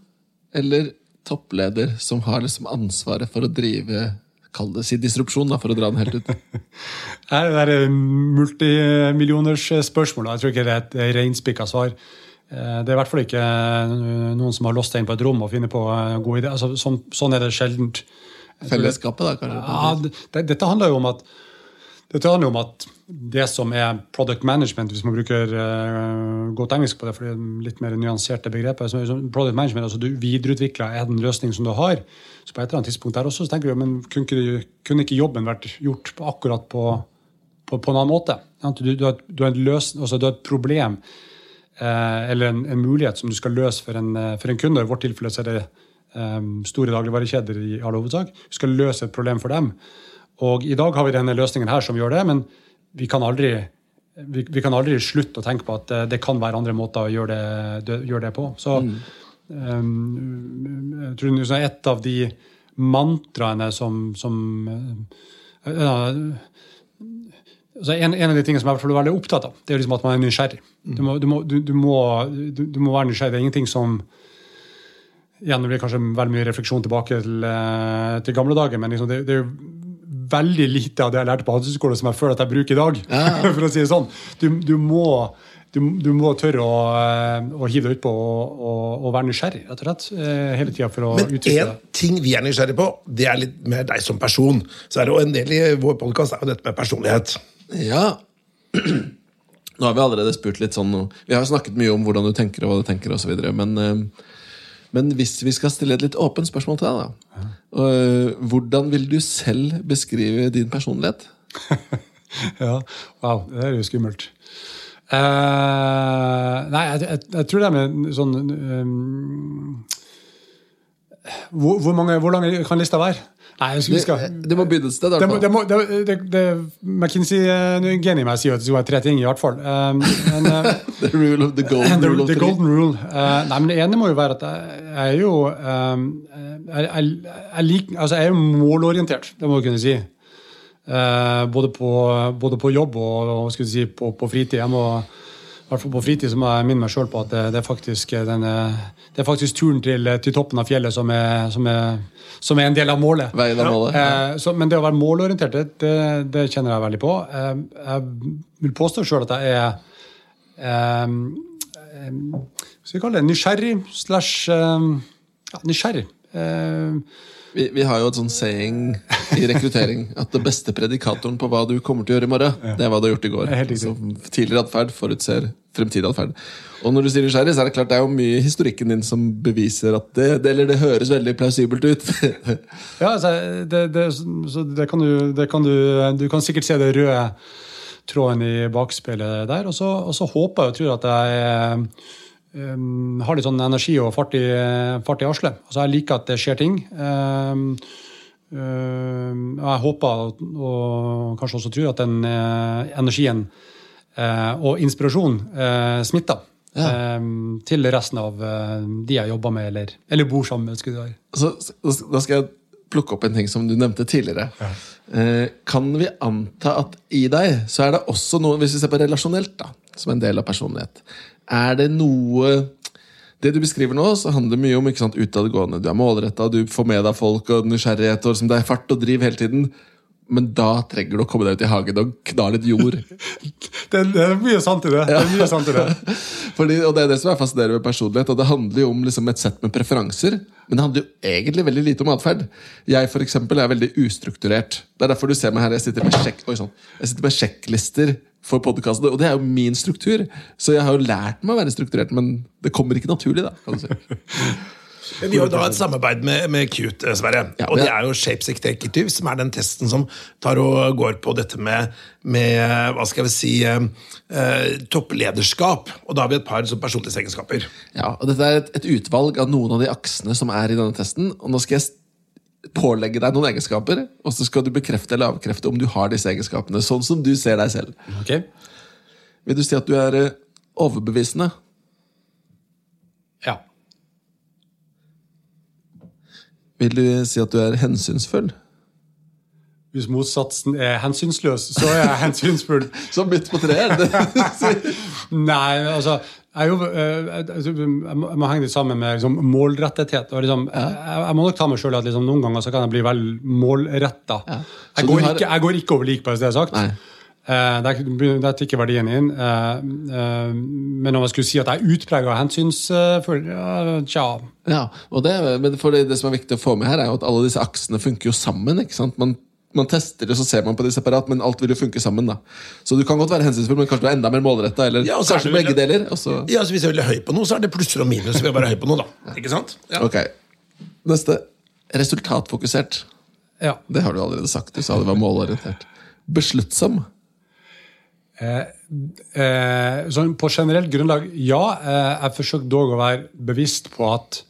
eller toppleder som har liksom ansvaret for å drive Kall det si disrupsjon, da, for å dra den helt ut. det er multimillioners spørsmål. Jeg tror ikke det er et reinspikka svar. Eh, det er i hvert fall ikke eh, noen som har låst seg inn på et rom og finner på gode ideer. Altså, sånn, sånn, er det sjeldent. Fellesskapet, da, kanskje? Ja, det, dette handler jo om at dette handler om at det som er product management, hvis man bruker uh, godt engelsk på det, for det er litt mer nyanserte begrepet, så product management, altså Du videreutvikler en løsning som du har. så på et eller annet tidspunkt der også, så tenker du men kunne ikke, kunne ikke jobben vært gjort på akkurat på, på, på, en annen måte? Du, du, har, du, har løs, altså du, har, et problem uh, eller en, en, mulighet som du skal løse for en, uh, for en kunde. I vårt tilfelle så er det um, store dagligvarekjeder i all hovedsak. Du skal løse et problem for dem. Og I dag har vi denne løsningen her som gjør det, men vi kan aldri, vi, vi kan aldri slutte å tenke på at det, det kan være andre måter å gjøre det, gjøre det på. Så mm. um, jeg tror et av de mantraene som, som uh, altså en, en, av de tingene som jeg er veldig opptatt av, det er liksom at man er nysgjerrig. Mm. Du, må, du, må, du, må, du, må, være nysgjerrig. Det er ingenting som igjen, Det blir kanskje veldig mye refleksjon tilbake til, eh, til gamle dager, men liksom det, det, er jo veldig lite av det jeg lærte på handelshøyskolen som jeg føler at jeg bruker i dag. Ja. for å si det sånn. Du, du, må, du, du må, tørre å, eh, å hive deg utpå og, og, og være nysgjerrig rett og slett, eh, hele tida for å Men utvikle det. én ting vi er nysgjerrig på, det er litt mer deg som person. Så er det jo En del i vår podkast er jo dette med personlighet. Ja. Nå har vi allerede spurt litt sånn Vi har snakket mye om hvordan du tenker og hva du tenker osv. Men uh, men hvis vi skal stille et litt åpent spørsmål til deg, da. Uh, hvordan vil du selv beskrive din personlighet? ja, wow, det er jo skummelt. Uh, nei, jeg, jeg, jeg, tror det er med sånn um, hvor, hvor, mange, hvor lang kan lista være? Nei, vi skal, det må begynne et sted. Det, det, må, det, det, McKinsey geni meg sier at det er tre ting, i hvert fall. Um, men, uh, the rule of the golden the, rule. The golden rule. Uh, nei, men Det ene må jo være at jeg er jo um, jeg, jeg, jeg, lik, altså jeg er jo målorientert, det må du kunne si. Uh, både, på, både, på, jobb og, og si, på, på, fritid. Jeg må hvert fall på fritid så må jeg minne meg sjøl på at det, det, er faktisk, den, det, er faktisk, turen til, til, toppen av fjellet som er, som, er, som er, en del av målet. Veien av målet. Ja. Eh, så, men det å være målorientert, det, det, kjenner jeg veldig på. Eh, jeg vil påstå sjøl at jeg er eh, Hva skal vi kalle det? Nysgjerrig slash eh, ja, Nysgjerrig. Eh, vi, vi, har jo et sånn saying i rekruttering at det beste predikatoren på hva du kommer til å gjøre i morgen, ja. det er hva du har gjort i går. Så tidligere atferd forutser fremtidig atferd. Og når du sier nysgjerrig, så er det klart det er jo mye i historikken din som beviser at det, det eller det høres veldig plausibelt ut. ja, altså, det, det, det, kan du, det kan du Du kan sikkert se det røde tråden i bakspeilet der. Og så, og så håper jeg og tror at jeg um, har litt sånn energi og fart i, fart i arslet. Altså, jeg liker at det skjer ting. Um, og jeg håper og kanskje også tror at den uh, energien uh, og inspirasjonen uh, smitter. øh, til resten av øh, de jeg jobber med eller, eller bor sammen med. skulle det være. Så, så da skal jeg plukke opp en ting som du nevnte tidligere. Eh, kan vi anta at i deg så er det også noe, hvis vi ser på relasjonelt, da, som en del av personlighet, er det noe det du beskriver nå, så handler mye om ikke sant, utadgående. Du er målretta, du får med deg folk og nysgjerrighet, og liksom, det er fart og driv hele tiden. Men da trenger du å komme deg ut i hagen og kna litt jord. Det, det er mye sant i det. det, er mye sant i det. Fordi, og Det er det som er fascinerende med personlighet. og Det handler jo om liksom et sett med preferanser, men det handler jo egentlig veldig lite om atferd. Jeg for eksempel, er veldig ustrukturert. Det er derfor du ser meg her. Jeg sitter med, sjekk, oi, sånn. jeg sitter med sjekklister for podkasten, og det er jo min struktur. Så jeg har jo lært meg å være strukturert, men det kommer ikke naturlig. da, kan du si. Vi har jo da et samarbeid med, med Cute, eh, Sverre. Ja, og det er jo Shapes Executive, som er den testen som tar og går på dette med, med hva skal vi si, eh, eh, topplederskap. Og da har vi et par sånn personlighetsegenskaper. Ja, og Dette er et, et utvalg av noen av de aksene som er i denne testen. og Nå skal jeg pålegge deg noen egenskaper, og så skal du bekrefte eller avkrefte om du har disse egenskapene. Sånn som du ser deg selv. Ok? Vil du si at du er eh, overbevisende? Ja. Vil du si at du er hensynsfull? Hvis motsatsen er hensynsløs, så er jeg hensynsfull. Så midt på treet? Nei, altså jeg, jo, eh, altså, jeg, må, henge det sammen med liksom, målrettethet. Og liksom, jeg, jeg må nok ta meg sjøl at liksom, noen ganger så kan jeg bli vel målretta. Ja. Jeg, går har- jeg går ikke over lik, bare så det er sagt. Eh, det er- det er verdien inn. Eh, eh, men om jeg skulle si at jeg er utprega hensynsfull, ja, tja Ja, og det, det, det som er viktig å få med her, er jo at alle disse aksene funker jo sammen. ikke sant? Man, man tester det, så ser man på det separat, men alt vil jo funke sammen. da. Så du kan godt være hensynsfull, men kanskje du er enda mer målretta. Eller Ja, kanskje begge deler. Ja, så Hvis jeg er veldig høy på noe, så er det plusser og minus ved å være høy på noe. da. Ikke sant? Ja. Ok. Neste. Resultatfokusert. ja. Det har du allerede sagt. Du sa det var målorientert. Besluttsom. Eh, sånn på generelt grunnlag, ja. Eh, jeg forsøkte dog å være bevisst på at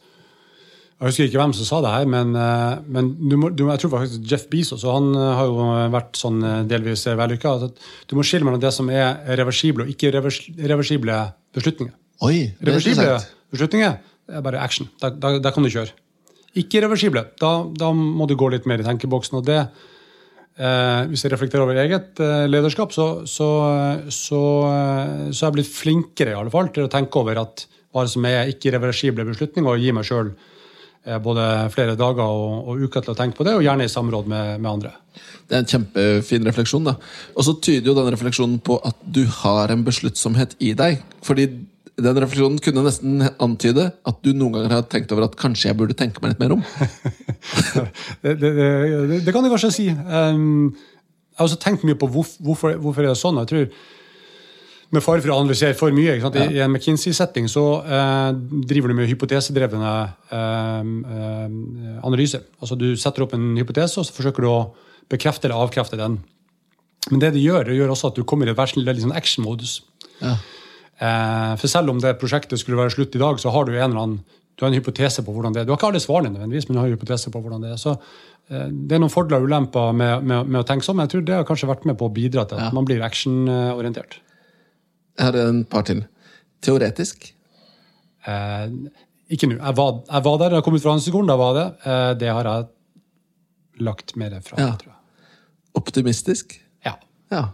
Jeg husker ikke hvem som sa det her, men, eh, men du må, du, jeg tror faktisk Jeff Bezos og han eh, har jo vært sånn eh, delvis vellykka. Du må skille mellom det som er reversible og ikke revers, reversible beslutninger. Oi, det er Reversible interessant. beslutninger er bare action. Da, da, da kan du kjøre. Ikke reversible. Da, da må du gå litt mer i tenkeboksen. og det Eh, hvis jeg reflekterer over eget eh, lederskap, så, så, så, eh, så er jeg blitt flinkere i alle fall til å tenke over at hva som er ikke-reversible beslutninger, og gi meg sjøl eh, både flere dager og, og uker til å tenke på det, og gjerne i samråd med, med andre. Det er en kjempefin refleksjon. da. Og så tyder jo den refleksjonen på at du har en besluttsomhet i deg. Fordi den refleksjonen kunne nesten antyde at du noen ganger har tenkt over at kanskje jeg burde tenke meg litt mer om. Det, det, det, det kan jeg kanskje si. Um, jeg har også tenkt mye på hvorf- hvorfor, hvorfor er det sånn. Jeg tror med fare for å analysere for mye. Sant? I, en McKinsey-setting så eh, driver du med hypotesedrevne eh, eh, analyser. Altså Du setter opp en hypotese, og så forsøker du å bekrefte eller avkrefte den. Men det det gjør, det gjør også at du kommer i et veldig sånn action-modus. Ja. Eh, for selv om det prosjektet skulle være slutt i dag, så har du en eller annen du har en hypotese på hvordan det er. Du har ikke alle svarene nødvendigvis, men du har en hypotese på hvordan det er. Så eh, det er noen fordeler og ulemper med, med, med å tenke sånn, men jeg tror det har kanskje vært med på å bidra til at Ja. man blir actionorientert. Jeg har en par til. Teoretisk. Eh, ikke nå. Jeg, var- jeg var der, jeg kom ut fra Handelshøyskolen, da var det. Eh, det har jeg lagt mer fra, Ja. tror jeg. Optimistisk. Ja. Ja.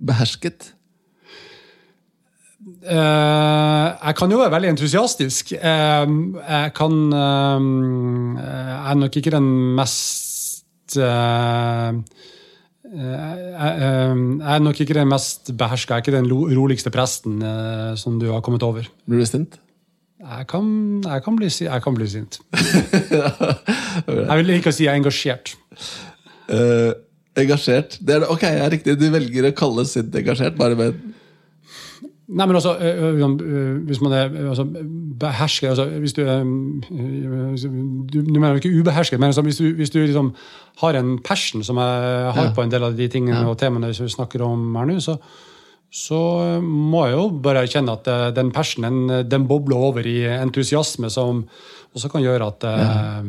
Behersket. Uh, jeg kan jo være veldig entusiastisk. Uh, jeg kan uh, Jeg er nok ikke den mest eh, jeg, eh, jeg er nok ikke den mest beherska, jeg er ikke den roligste presten eh, som du har kommet over. Blir du sint? Jeg kan, jeg kan, bli, jeg kan bli sint. Jeg vil ikke si jeg er engasjert. Uh, engasjert. Det er, ok, jeg er riktig. Du velger å kalle sint engasjert, bare med Nei, men altså, ø, ø, ø, hvis man er altså, behersker altså, hvis du, er, du, du mener ikke ubehersket, men altså, hvis du, hvis du liksom har en passion, som jeg har Ja. på en del av de tingene og temaene vi snakker om her nå, så, så må jeg jo bare erkjenne at den passionen den bobler over i entusiasme, som også kan gjøre at, ja.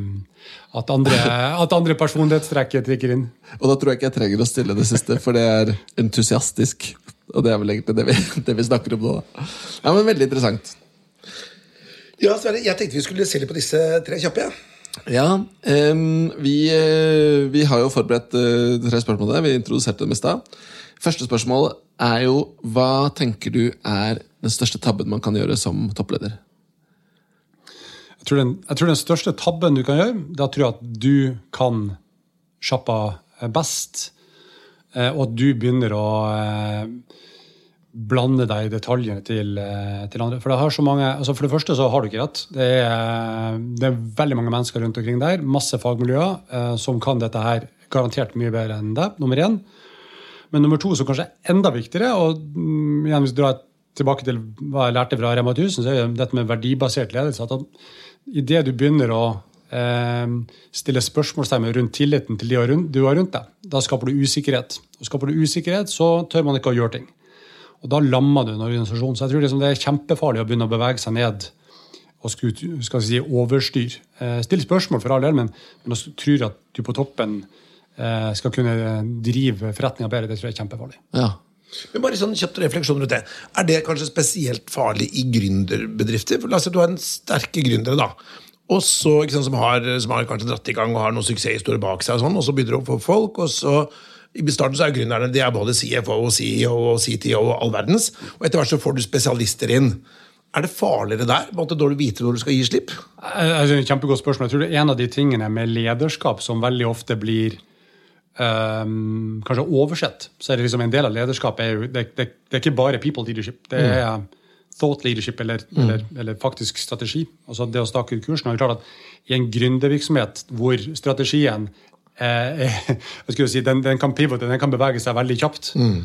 at andre, at andre personlighetstrekk trikker inn. Og da tror jeg ikke jeg trenger å stille det siste, for det er entusiastisk. Og det er vel egentlig det vi, det vi snakker om nå. da. Ja, men Veldig interessant. Ja, Sverre, jeg tenkte vi skulle se litt på disse tre kjappe. Ja. Ja, um, vi, eh, vi har jo forberedt uh, tre spørsmål der. Vi introduserte dem i stad. Første spørsmål er jo hva tenker du er den største tabben man kan gjøre som toppleder? Jeg tror, den, jeg tror den største tabben du kan gjøre, da tror jeg at du kan sjappa best, og at du begynner å eh, blande deg i detaljene til, eh, til andre. For det, mange, altså for det første så har du ikke rett. Det er, det er veldig mange mennesker rundt omkring der, masse fagmiljøer, eh, som kan dette her garantert mye bedre enn deg, nummer én. Men nummer to, som kanskje er enda viktigere, og mm, igjen hvis du drar tilbake til hva jeg lærte fra Rema 1000, så er det dette med verdibasert ledelse. at Idet du begynner å eh, stille spørsmålstegn rundt tilliten til de du har rundt deg, da skaper du usikkerhet. Og skaper du usikkerhet, så tør man ikke å gjøre ting. Og da lammer du en organisasjon. Så jeg tror liksom det er kjempefarlig å begynne å bevege seg ned og skal, skal si, overstyr. Eh, still spørsmål for all del, men, men å tro at du på toppen eh, skal kunne drive forretninga bedre, det tror jeg er kjempefarlig. Ja. Men bare sånn kjapt refleksjon rundt det. Er det kanskje spesielt farlig i gründerbedrifter? For La oss si at du har en sterke gründere, da. Og så, sant, som, har, som har kanskje dratt i gang og har noen suksesshistorier bak seg, og sånn, og så begynner du å få folk, og så i starten så er gründerne de er både CFO og CEO og CTO og all verdens. Og etter hvert så får du spesialister inn. Er det farligere der? på du vite når du skal gi slipp? Altså, kjempegodt spørsmål. Jeg tror det er en av de tingene med lederskap som veldig ofte blir um, kanskje oversett. Så er det liksom En del av lederskapet er jo det, det, det er ikke bare people leadership. Det er mm. Thought leadership eller, mm. eller, eller, faktisk strategi. Altså det å stake ut kursen. Og det er klart at I en gründervirksomhet hvor strategien eh, jeg skulle si, den, den, kan pivote, den kan bevege seg veldig kjapt. Mm.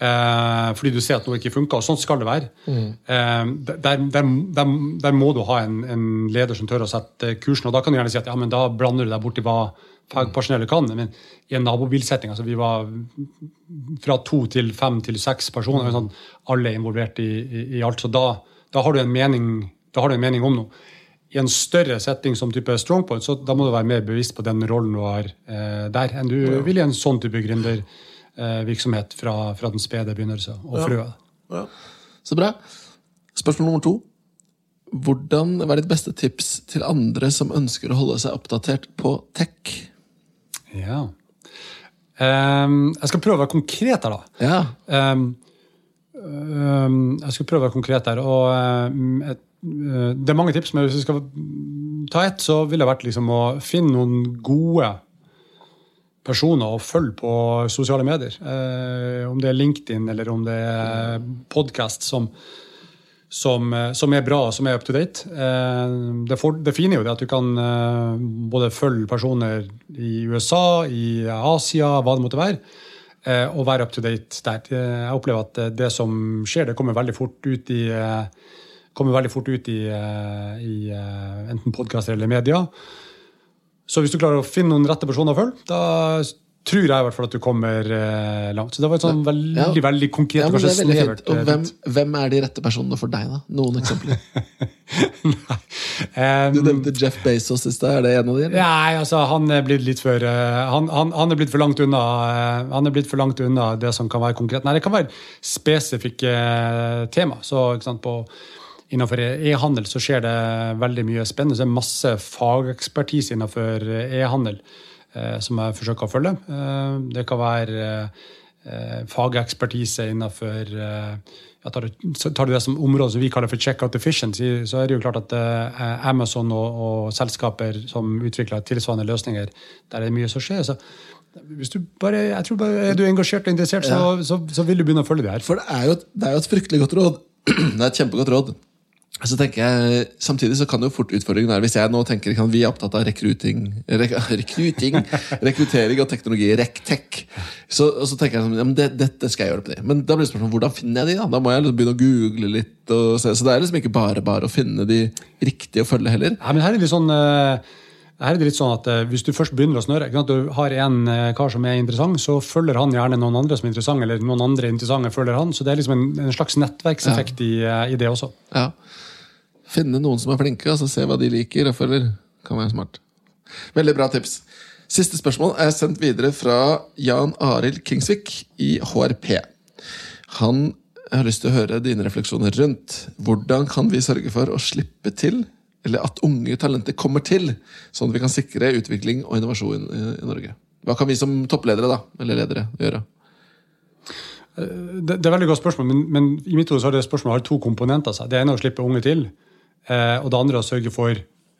Eh, fordi du ser at noe ikke funker, og sånn skal det være. Mm. Eh, der, der, der, der, må du ha en, en, leder som tør å sette kursen. Og da kan du gjerne si at ja, men da blander du deg borti hva fagpersonellet kan. Men i en nabobilsetting altså vi var fra to til fem til seks personer, sånn, alle involvert i, i, i, alt. Så da, da, har du en mening, da har du en mening om noe i en større setting som type strongpoint, så da må du være mer bevisst på den rollen du har eh, der, enn du ja. vil i en sånn type gründervirksomhet eh, fra, fra, den spede begynnelse og frøet. Ja. Så bra. Spørsmål nummer to. Hvordan var ditt beste tips til andre som ønsker å holde seg oppdatert på tech? Ja. Um, jeg skal prøve å være konkret her, da. Ja. Um, um, jeg skal prøve å være konkret her. og et uh, det er mange tips, men hvis vi skal ta ett, så ville det vært liksom å finne noen gode personer å følge på sosiale medier. Eh, om det er LinkedIn eller om det er podkast som, som, eh, som, er bra og som er up to date. Eh, det, for, det, fine er jo det at du kan eh, både følge personer i USA, i Asia, hva det måtte være, eh, og være up to date der. Jeg opplever at det som skjer, det kommer veldig fort ut i kommer veldig fort ut i, eh, i eh, enten podkaster eller media. Så hvis du klarer å finne noen rette personer å følge, da tror jeg i hvert fall at du kommer eh, langt. Så det var et sånn veldig ja. veldig konkret, ja, kanskje snevert Og hvem, hvem, er de rette personene for deg, da? Noen eksempler? um, du nevnte Jeff Bezos i stad. Er det en av de? Nei, altså, han er blitt litt for han, han, han, er blitt for langt unna Han er blitt for langt unna det som kan være konkret. Nei, det kan være spesifikke tema. Så ikke sant, på Innenfor e-handel så skjer det veldig mye spennende. Så det er masse fagekspertise innenfor e-handel eh, som jeg forsøker å følge. Eh, det kan være eh, fagekspertise innenfor eh, tar, du, tar, du, det som område som vi kaller for checkout efficiency, så er det jo klart at eh, Amazon og, og, selskaper som utvikler tilsvarende løsninger, der er det mye som skjer. så hvis du bare, jeg tror bare, Er du engasjert og interessert, så, så, så, vil du begynne å følge det her. For det er jo, det er jo et fryktelig godt råd. Det er et kjempegodt råd. Så tenker jeg, Samtidig så kan jo fort utfordringen være Hvis jeg nå tenker kan vi er opptatt av rekruting, rek, rekruting rekruttering og teknologi, rektech, så, så tenker jeg sånn, ja, det, dette skal jeg gjøre på det. Men da blir det spørsmål hvordan finner jeg de? Da Da må jeg liksom begynne å google litt. Se, så det er liksom ikke bare bare å finne de riktige å følge heller. Ja, men her er det sånn... Uh her er det litt sånn at uh, Hvis du først begynner å snøre, at du har en uh, kar som er interessant, så følger han gjerne noen andre som er interessante, eller noen andre interessante følger han. Så det er liksom en, en slags nettverkseffekt ja. i, i, det også. Ja. Finne noen som er flinke, og så se hva de liker og føler. Kan være smart. Veldig bra tips. Siste spørsmål er sendt videre fra Jan Arild Kingsvik i HRP. Han har lyst til å høre dine refleksjoner rundt hvordan kan vi sørge for å slippe til, eller at unge talenter kommer til, sånn at vi kan sikre utvikling og innovasjon i, Norge. Hva kan vi som toppledere da, eller ledere gjøre? Det, det er et veldig godt spørsmål, men, men i mitt hode har det spørsmålet har to komponenter. Det ene er å slippe unge til, eh, og det andre å sørge for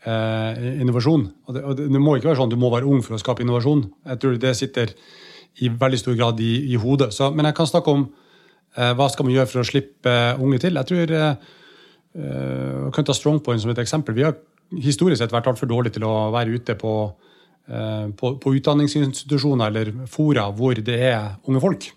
eh, innovasjon. Og det, og det, må ikke være sånn du må være ung for å skape innovasjon. Jeg tror det sitter i veldig stor grad i, i hodet. Så, men jeg kan snakke om eh, hva skal man gjøre for å slippe unge til. Jeg tror eh, Jeg kan ta Strongpoint som et eksempel. Vi har historisk sett vært altfor dårlige til å være ute på, eh, på, på utdanningsinstitusjoner eller fora hvor det er unge folk.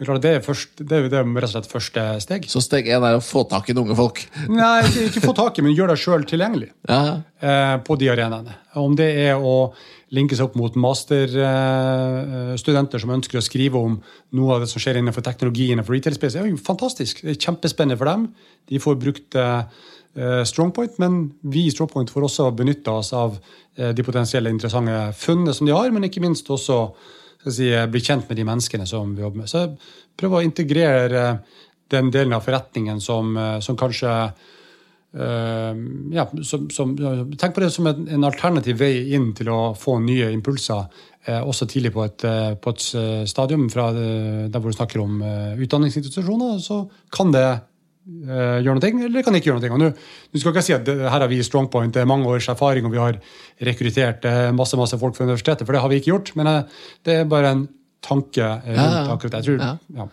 Det er, det, er først, det, er, er rett og slett første steg. Så steg én er å få tak i unge folk. Nei, ikke, få tak i, men gjør deg sjøl tilgjengelig Ja. eh, på de arenaene. Om det er å linke seg opp mot masterstudenter som ønsker å skrive om noe av det som skjer innenfor teknologi innenfor retail space, det er jo fantastisk. Det er kjempespennende for dem. De får brukt eh, Strongpoint, men vi i Strongpoint får også benytte oss av eh, de potensielle interessante funnene som de har, men ikke minst også si, bli kjent med de menneskene som vi jobber med. Så prøv å integrere den delen av forretningen som, eh, som kanskje Uh, ja, som, som, tenk på det som en, en, alternativ vei inn til å få nye impulser, uh, også tidlig på et, uh, på et stadium fra der hvor du snakker om utdanningsinstitusjoner. Så kan det gjøre noe, eller kan ikke gjøre noe. Du skal ikke si at det, her har vi Strongpoint det er mange års erfaring og vi har rekruttert masse masse folk fra universitetet, for det har vi ikke gjort. Men det er bare en tanke rundt akkurat det. Jeg tror, Ja.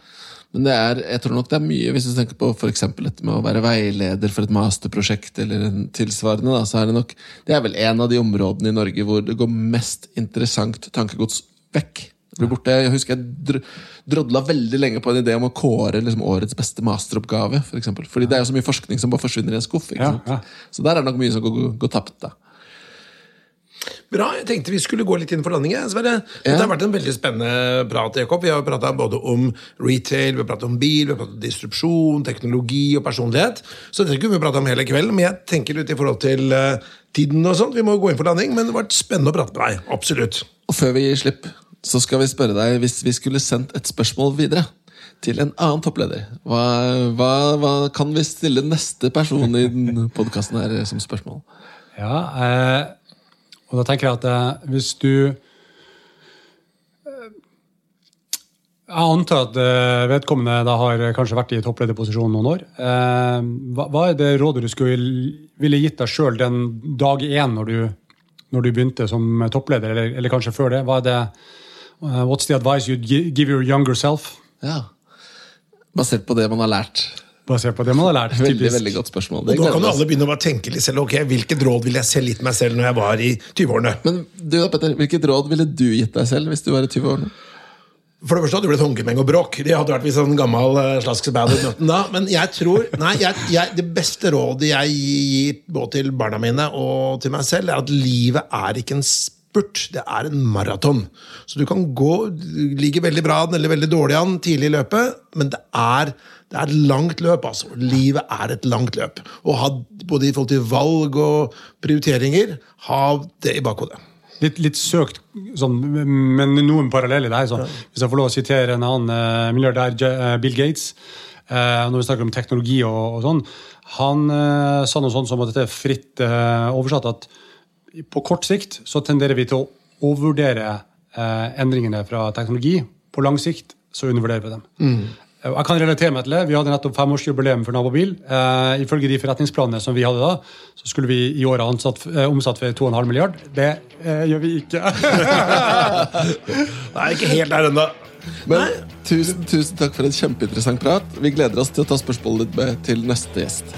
Men det er, jeg tror nok det er mye, hvis du tenker på for dette med å være veileder for et masterprosjekt eller en tilsvarende, da, så er det nok Det er vel en av de områdene i Norge hvor det går mest interessant tankegods vekk. Det blir borte. Jeg husker jeg dr drodla veldig lenge på en idé om å kåre liksom, årets beste masteroppgave. For eksempel. Fordi det er jo så mye forskning som bare forsvinner i en skuff. Ikke Ja, sant? ja. Så der er det nok mye som går, går, går tapt. da. Bra. Jeg tenkte vi skulle gå litt inn for landing. jeg, Ja. Dette har vært en veldig spennende prat. Jakob. Vi har prata både om retail, vi har pratet om bil, vi har pratet om distrupsjon, teknologi og personlighet. Så det kunne vi prate om hele kvelden, men jeg tenker litt i forhold til eh, tiden og sånt. Vi må gå inn for landing, men det har vært spennende å prate med deg. Absolutt. Og før vi gir slipp, så skal vi spørre deg hvis vi skulle sendt et spørsmål videre til en annen toppleder. Hva, hva, hva kan vi stille neste person i podkasten her som spørsmål? Ja, eh, og da tenker jeg at eh, hvis du eh, Jeg antar at eh, vedkommende da har kanskje vært i topplederposisjon noen år. Eh, hva, hva er det rådet du skulle ville gitt deg sjøl den dag én når du, når du begynte som toppleder, eller, eller kanskje før det? Hva er det eh, What's the advice you'd gi- give your younger self? Ja. Basert på det man har lært. Basert på det man har lært. Typisk. veldig veldig godt spørsmål. Og gleder kan jo alle begynne å tenke litt selv. ok, Hvilket råd ville jeg selv gitt meg selv når jeg var i 20-årene? Men du da, Petter, hvilket råd ville du gitt deg selv hvis du var i 20-årene? For det første hadde det blitt håndgemeng og bråk. Det hadde vært hvis sånn gammel uh, slaskebad da. Men jeg tror nei, jeg, jeg, det beste rådet jeg gir både til barna mine og til meg selv, er at livet er ikke en spurt, det er en maraton. Så du kan gå, ligger veldig bra an eller veldig dårlig an tidlig i løpet, men det er, det er et langt løp. altså. Livet er et langt løp. Og ha, både i forhold til valg og prioriteringer, ha det i bakhodet. litt, litt søkt, sånn, men noen paralleller der. Så. Hvis jeg får lov å sitere en annen uh, milliardær, eh, Bill Gates, uh, når vi snakker om teknologi og, og sånn, han sa noe sånt som at dette er fritt oversatt at på kort sikt så tenderer vi til å overvurdere eh, endringene fra teknologi. På lang sikt så undervurderer vi dem. Mm. Jeg kan relatere meg til det. Vi hadde nettopp femårsjubileum for Nabobil. Eh, ifølge de forretningsplanene som vi hadde da, så skulle vi i året ansatt, eh, omsatt for 2,5 milliard. Det eh, gjør vi ikke. Nei, ikke helt der ennå. Men tusen, tusen takk for en kjempeinteressant prat. Vi gleder oss til å ta spørsmålet ditt med til neste gjest.